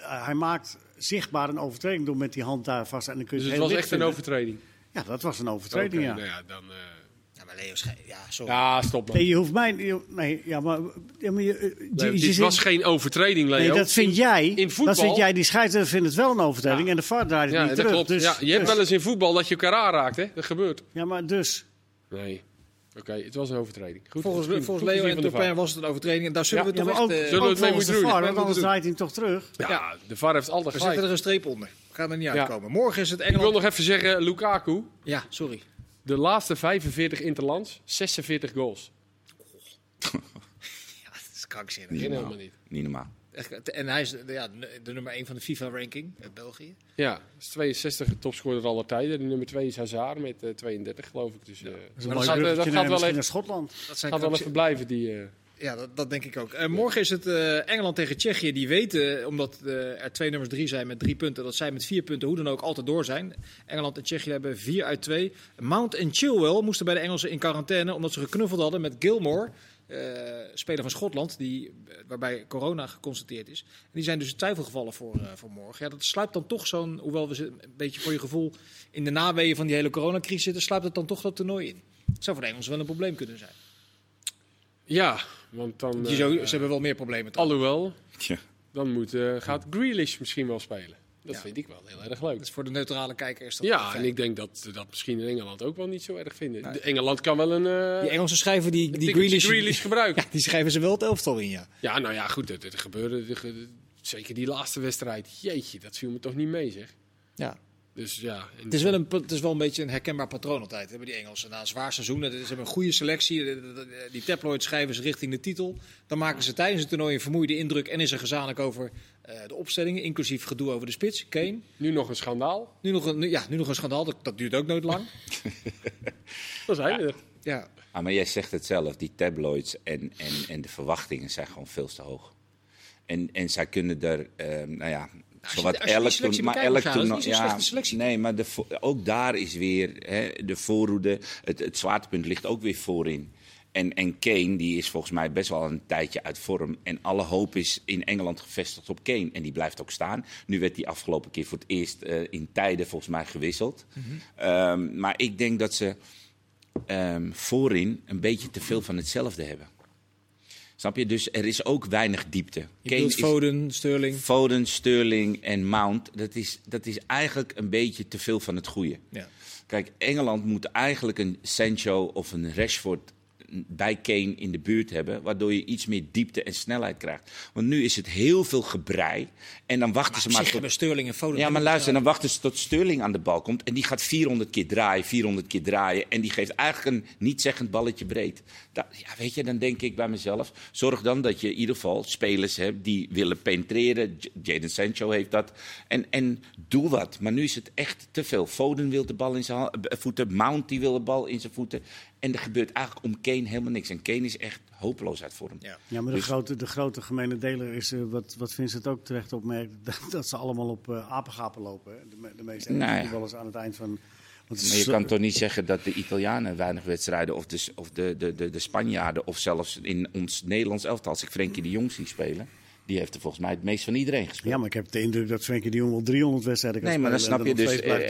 uh, hij maakt zichtbaar een overtreding door met die hand daar vast. En dan kun je dus het, was echt een overtreding? Ja, dat was een overtreding, okay, ja. Nou ja, dan... Leo, ja, sorry. Ja, stop Nee, je hoeft mij... Je, nee, ja, maar... Ja, maar je, je, dit was geen overtreding, Leo. Nee, dat vind jij. In voetbal... Dat vind jij. Die scheidsrechter vindt het wel een overtreding ja. en de VAR draait het ja, niet terug. Klopt. Dus, ja, je dus. hebt wel eens in voetbal dat je elkaar aanraakt, hè? Dat gebeurt. Ja, maar dus... Nee. Oké, het was een overtreding. Goed, volgens goed, volgens Leo en Turpin was het een overtreding. En daar zullen ja, we toch ja, ook, echt, zullen we het mee moeten doen. VAR, want anders draait hij toch terug. Ja, ja, de VAR heeft altijd We zetten er een streep onder. Gaan er niet uitkomen. Morgen is het Engeland... Ik wil nog even zeggen, Lukaku. Ja, sorry. De laatste 45 interlands, 46 goals. ja, dat is krankzinnig. Niet normaal. Niet. niet normaal. En hij is ja, de nummer 1 van de FIFA-ranking in België. Ja, is 62 topscorer aller tijden. De nummer 2 is Hazard met uh, 32, geloof ik. Dus, uh, dat, dat, gaat, uh, dat gaat wel even naar Schotland. Dat zijn gaat wel even blijven, die... Uh... Ja, dat, denk ik ook. Uh, morgen is het uh, Engeland tegen Tsjechië. Die weten, omdat uh, er twee nummers drie zijn met drie punten, dat zij met vier punten hoe dan ook altijd door zijn. Engeland en Tsjechië hebben vier uit twee. Mount en Chilwell moesten bij de Engelsen in quarantaine omdat ze geknuffeld hadden met Gilmore. Speler van Schotland, die, waarbij corona geconstateerd is. En die zijn dus in twijfel gevallen voor, voor morgen. Ja, dat sluipt dan toch zo'n, hoewel we een beetje voor je gevoel in de naweeën van die hele coronacrisis zitten, sluipt het dan toch dat toernooi in. Het zou voor de Engelsen wel een probleem kunnen zijn. Ja, want dan... Uh, zo, ze hebben wel meer problemen. Toch? Alhoewel, ja. dan moet, gaat Grealish misschien wel spelen. Dat vind ik wel heel erg leuk. Dat is voor de neutrale kijker is dat Ja, en ik denk dat dat misschien in Engeland ook wel niet zo erg vinden. Nee. Engeland kan wel een... Uh, die Engelse schrijven die, die Grealish, Grealish gebruiken. ja, die schrijven ze wel het elftal in, ja. Ja, nou ja, goed. Het, gebeurde... zeker die laatste wedstrijd. Jeetje, dat viel me toch niet mee, zeg. Ja. Dus ja. Het is, wel een, het is wel een beetje een herkenbaar patroon altijd. Hebben die Engelsen na een zwaar seizoen. Ze hebben een goede selectie. Die tabloids schrijven ze richting de titel. Dan maken ze tijdens het toernooi een vermoeide indruk. En is er gezamenlijk over uh, de opstellingen. Inclusief gedoe over de spits. Kane. Nu nog een schandaal. Nu nog een, ja, nu nog een schandaal. Dat, dat duurt ook nooit lang. dat zijn we er. Ja. Ah, maar jij zegt het zelf. Die tabloids en, en, en de verwachtingen zijn gewoon veel te hoog. En, en zij kunnen er, uh, nou ja, Zowat elk maar elk toernooi. Ja, nee, maar de, ook daar is weer hè, de voorroede. Het, het zwaartepunt ligt ook weer voorin. En, en Kane, die is volgens mij best wel een tijdje uit vorm. En alle hoop is in Engeland gevestigd op Kane. En die blijft ook staan. Nu werd hij afgelopen keer voor het eerst uh, in tijden volgens mij gewisseld. Mm -hmm. um, maar ik denk dat ze um, voorin een beetje te veel van hetzelfde hebben. Snap je? Dus er is ook weinig diepte. Je Foden, Sterling. Foden, Sterling en Mount. Dat is, dat is eigenlijk een beetje te veel van het goede. Ja. Kijk, Engeland moet eigenlijk een Sancho of een Rashford bij Kane in de buurt hebben, waardoor je iets meer diepte en snelheid krijgt. Want nu is het heel veel gebrei en dan wachten maar ze maar tot... Sterling en Foden. Ja, maar luister, dan wachten ze tot Sterling aan de bal komt en die gaat 400 keer draaien, 400 keer draaien en die geeft eigenlijk een niet-zeggend balletje breed. Dat, ja, weet je, dan denk ik bij mezelf, zorg dan dat je in ieder geval spelers hebt die willen penetreren. Jaden Sancho heeft dat. En, en doe wat. Maar nu is het echt te veel. Foden wil de bal in zijn voeten, Mount die wil de bal in zijn voeten. En er gebeurt eigenlijk om Kane helemaal niks. En Kane is echt hopeloos uit vorm. Ja, ja maar de, dus- grote, de grote gemene deler is, uh, wat, wat Vincent ook terecht opmerkt, dat, dat ze allemaal op uh, apengapen lopen. De, de meeste nou ja. wel eens aan het eind van... Maar je kan toch niet zeggen dat de Italianen weinig wedstrijden, of de, of de, de, de, de Spanjaarden, of zelfs in ons Nederlands elftal, als ik Frenkie de Jong zie spelen, die heeft er volgens mij het meest van iedereen gespeeld. Ja, maar ik heb de indruk dat Frenkie de Jong wel 300 wedstrijden kan Nee, maar dan snap je dus, eh.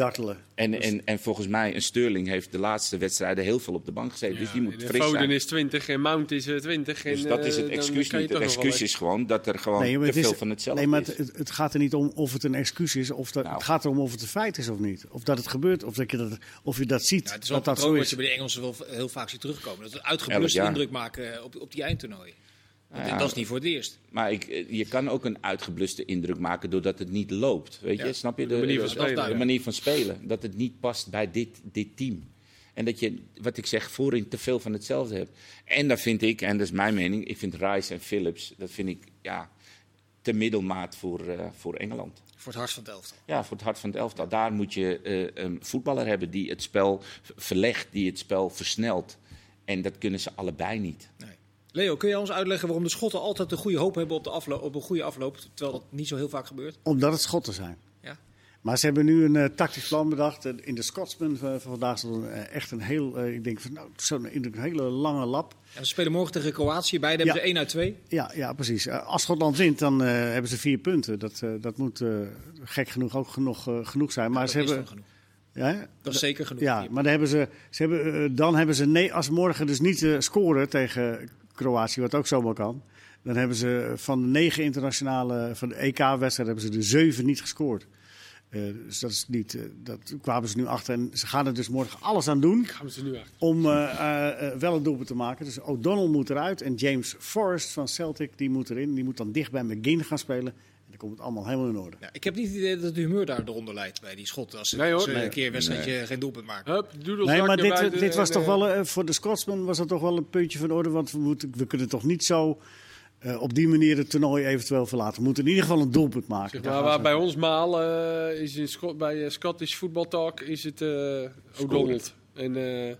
En, en, en volgens mij, een Sterling heeft de laatste wedstrijden heel veel op de bank gezeten. dus die moet fris Foden zijn. is 20 en Mount is eh, 20. Dus en, dat is het eh, excuus niet. Het excuus is gewoon dat er gewoon Nee, te het is- veel van hetzelfde nee, maar is. het, het- het gaat er niet om of het een excuus is. Of dat, Nou. Het gaat erom of het een feit is of niet. Of dat het gebeurt, of, dat je, dat, of je dat ziet. Ja, het is wel dat een dat zo wat is. je bij de Engelsen wel heel vaak ziet terugkomen. Dat uitgebluste jaar. indruk maken eh, op, op die eindtoernooien. Want Ja. Dat is niet voor het eerst. Maar ik, eh, je kan ook een uitgebluste indruk maken doordat het niet loopt. Weet je, Ja, snap je? de manier van spelen, de manier van spelen. Dat het niet past bij dit, dit team. En dat je, wat ik zeg, voorin te veel van hetzelfde hebt. En daar vind ik, en dat is mijn mening, ik vind Rice en Phillips, dat vind ik ja, te middelmaat voor, eh, voor Engeland. Voor het hart van het elftal. Ja, voor het hart van het elftal. Daar moet je eh, een voetballer hebben die het spel verlegt, die het spel versnelt. En dat kunnen ze allebei niet. Nee. Leo, kun je ons uitleggen waarom de Schotten altijd een goede hoop hebben op, de afloop, op een goede afloop, terwijl dat niet zo heel vaak gebeurt? Omdat het schotten zijn. Ja. Maar ze hebben nu een eh, tactisch plan bedacht. Eh, In de Scotsman van van vandaag stond eh, echt een heel, eh, ik denk van nou, zo'n een hele lange lap. En we spelen morgen tegen Kroatië. Beide hebben Ja. ze 1 uit 2. Ja, ja precies. Eh, Als Schotland wint, dan eh, hebben ze vier punten. Dat, eh, dat moet eh, gek genoeg ook genoeg, eh, genoeg zijn. Maar dat ze is hebben, ja, Dat is zeker genoeg. Ja, maar dan hebben ze, ze hebben, eh, dan hebben ze nee, als morgen dus niet eh, scoren tegen Kroatië, wat ook zomaar kan. Dan hebben ze van de negen internationale, van de EK-wedstrijden, hebben ze er zeven niet gescoord. Eh, dus dat is niet, eh, dat kwamen ze nu achter. En ze gaan er dus morgen alles aan doen ze nu achter. om eh, wel een doelpunt te maken. Dus O'Donnell moet eruit en James Forrest van Celtic, die moet erin. Die moet dan dicht bij McGinn gaan spelen. Komt het allemaal helemaal in orde. Ja, ik heb niet het idee dat het humeur daar eronder leidt bij die Schotten. Als ze, Nee, hoor. als ze Nee. een keer een wedstrijdje geen doelpunt maken. Hup, Nee, maar dit, buiten dit was en, toch eh, wel, eh, voor de Scotsman was dat toch wel een puntje van orde. Want we, moeten, we kunnen toch niet zo eh, op die manier het toernooi eventueel verlaten. We moeten in ieder geval een doelpunt maken. Zeg waar bij ons maal eh, is in Scot bij eh, Scottish Football Talk is het eh O'Donnell. En eh,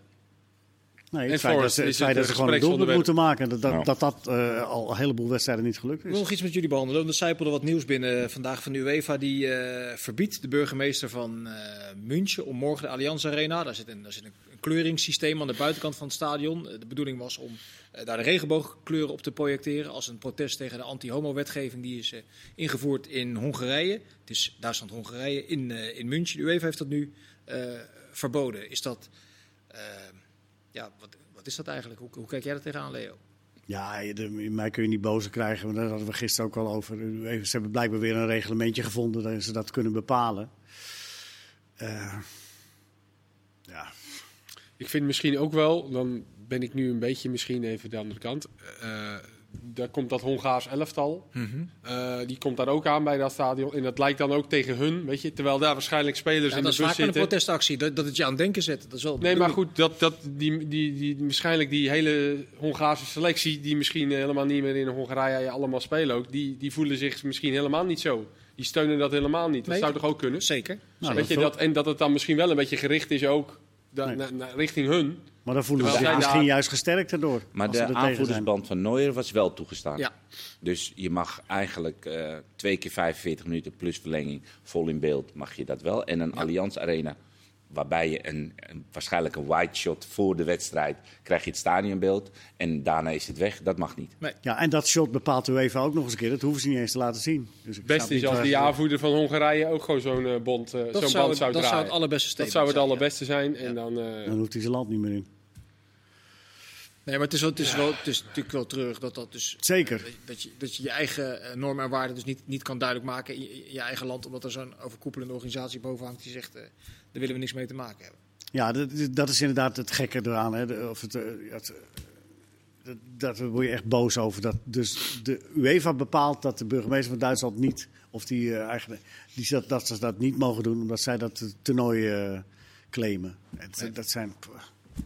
nee, het feit, dat ze, het feit dat ze gewoon een doelpunt moeten maken. Dat dat, Nou. dat, dat eh, al een heleboel wedstrijden niet gelukt Ik wil is. nog iets met jullie behandelen. want Er zijpelde wat nieuws binnen vandaag van de UEFA. Die eh, verbiedt de burgemeester van eh, München om morgen de Allianz Arena. Daar zit, een, daar zit een, kleuringssysteem aan de buitenkant van het stadion. De bedoeling was om eh, daar de regenboogkleuren op te projecteren. Als een protest tegen de anti-homo-wetgeving die is eh, ingevoerd in Hongarije. Het is Duitsland-Hongarije in, eh, in München. De UEFA heeft dat nu eh, verboden. Is dat... ja, wat, wat is dat eigenlijk? Hoe, hoe kijk jij er tegenaan, Leo? Ja, de, mij kun je niet boos krijgen. Want daar hadden we gisteren ook al over. Ze hebben blijkbaar weer een reglementje gevonden dat ze dat kunnen bepalen. Eh, ja, ik vind misschien ook wel, dan ben ik nu een beetje misschien even de andere kant. eh, daar komt dat Hongaars elftal. Eh, die komt daar ook aan bij dat stadion. En dat lijkt dan ook tegen hun, weet je. Terwijl daar waarschijnlijk spelers Ja, in dat de is bus vaak een zitten. protestactie, dat, dat het je aan het denken zet. Dat is wel Nee, maar goed, dat, dat, die, die, die, waarschijnlijk die hele Hongaarse selectie, die misschien helemaal niet meer in Hongarije allemaal spelen ook, die, die voelen zich misschien helemaal niet zo. Die steunen dat helemaal niet. Dat Nee. zou toch ook kunnen? Zeker. Nou, Weet je, dat- dat, en dat het dan misschien wel een beetje gericht is ook da- Nee. na- na- richting hun. maar dan voelen ze zich misschien daar- juist gesterkt erdoor. Maar de er aanvoerdersband van Neuer was wel toegestaan. Ja. Dus je mag eigenlijk eh, twee keer 45 minuten plus verlenging vol in beeld, mag je dat wel. En een Allianz Arena, waarbij je een, een- waarschijnlijk een wide shot voor de wedstrijd, krijg je het stadionbeeld. En daarna is het weg, dat mag niet. Ja, en dat shot bepaalt de UEFA ook nog eens een keer. Dat hoeven ze niet eens te laten zien. Dus ik Het beste snap is als ze- aanvoerder van Hongarije ook gewoon zo'n eh, bond, Dat, zo'n zou, band zou dat draaien. zou het allerbeste dat zou het zijn, ja. allerbeste zijn. En dan, eh, Dan hoeft hij zijn land niet meer in. Nee, maar het is, wel, het, is wel, het is natuurlijk wel terug dat dat dus... Zeker. Dat je, dat je je eigen eh, normen en waarden dus niet, niet kan duidelijk maken in je, in je eigen land. Omdat er zo'n overkoepelende organisatie boven hangt die zegt, eh, daar willen we niks mee te maken hebben. Ja, dat, dat is inderdaad het gekke eraan. Hè. De- Of het, eh, het, dat, dat- daar word je echt boos over. Dat dus de UEFA bepaalt dat de burgemeester van Duitsland niet... Of die, eigenlijk, die, dat, dat ze dat niet mogen doen, omdat zij dat toernooi eh, claimen. Het, Dat zijn...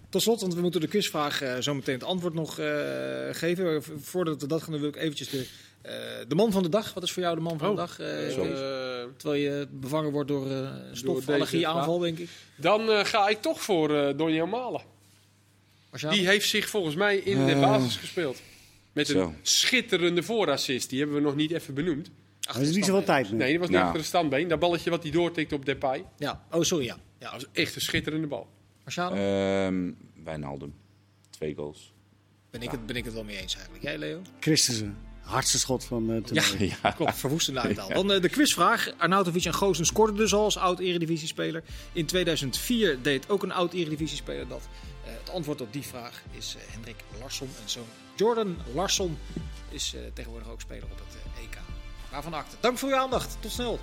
Tot slot, want we moeten de quizvraag eh, zo meteen het antwoord nog eh, geven. Voordat we dat gaan doen, wil ik eventjes de, eh, de man van de dag. Wat is voor jou de man van Oh, de dag? Eh, zo. eh, terwijl je bevangen wordt door deze stofallergieaanval, denk ik. dan eh, ga ik toch voor eh Donjan Malen. Die heeft zich volgens mij in de basis gespeeld. Met een Zo. schitterende voorassist. Die hebben we nog niet even benoemd. Er is niet zoveel tijd meer. Nee, die was niet Nou. achter de standbeen. Dat balletje wat hij doortikt op Depay. Ja, oh sorry, ja. ja. Dat was echt een schitterende bal. Marciano? Ehm Wijnaldum, twee goals. ben, ik het, ben ik het wel mee eens eigenlijk. Jij, Leo? Christensen. hardste schot van uh, ja, ja, klopt. Verwoestende uithaal. Dan uh, de quizvraag. Arnautovic en Goosen scoorden dus al als oud-eredivisiespeler. In 2004 deed ook een oud-eredivisiespeler dat. Uh, het antwoord op die vraag is Hendrik Larsson. En zoon Jordan Larsson is tegenwoordig ook speler op het EK. Waarvan acte. Dank voor uw aandacht. Tot snel.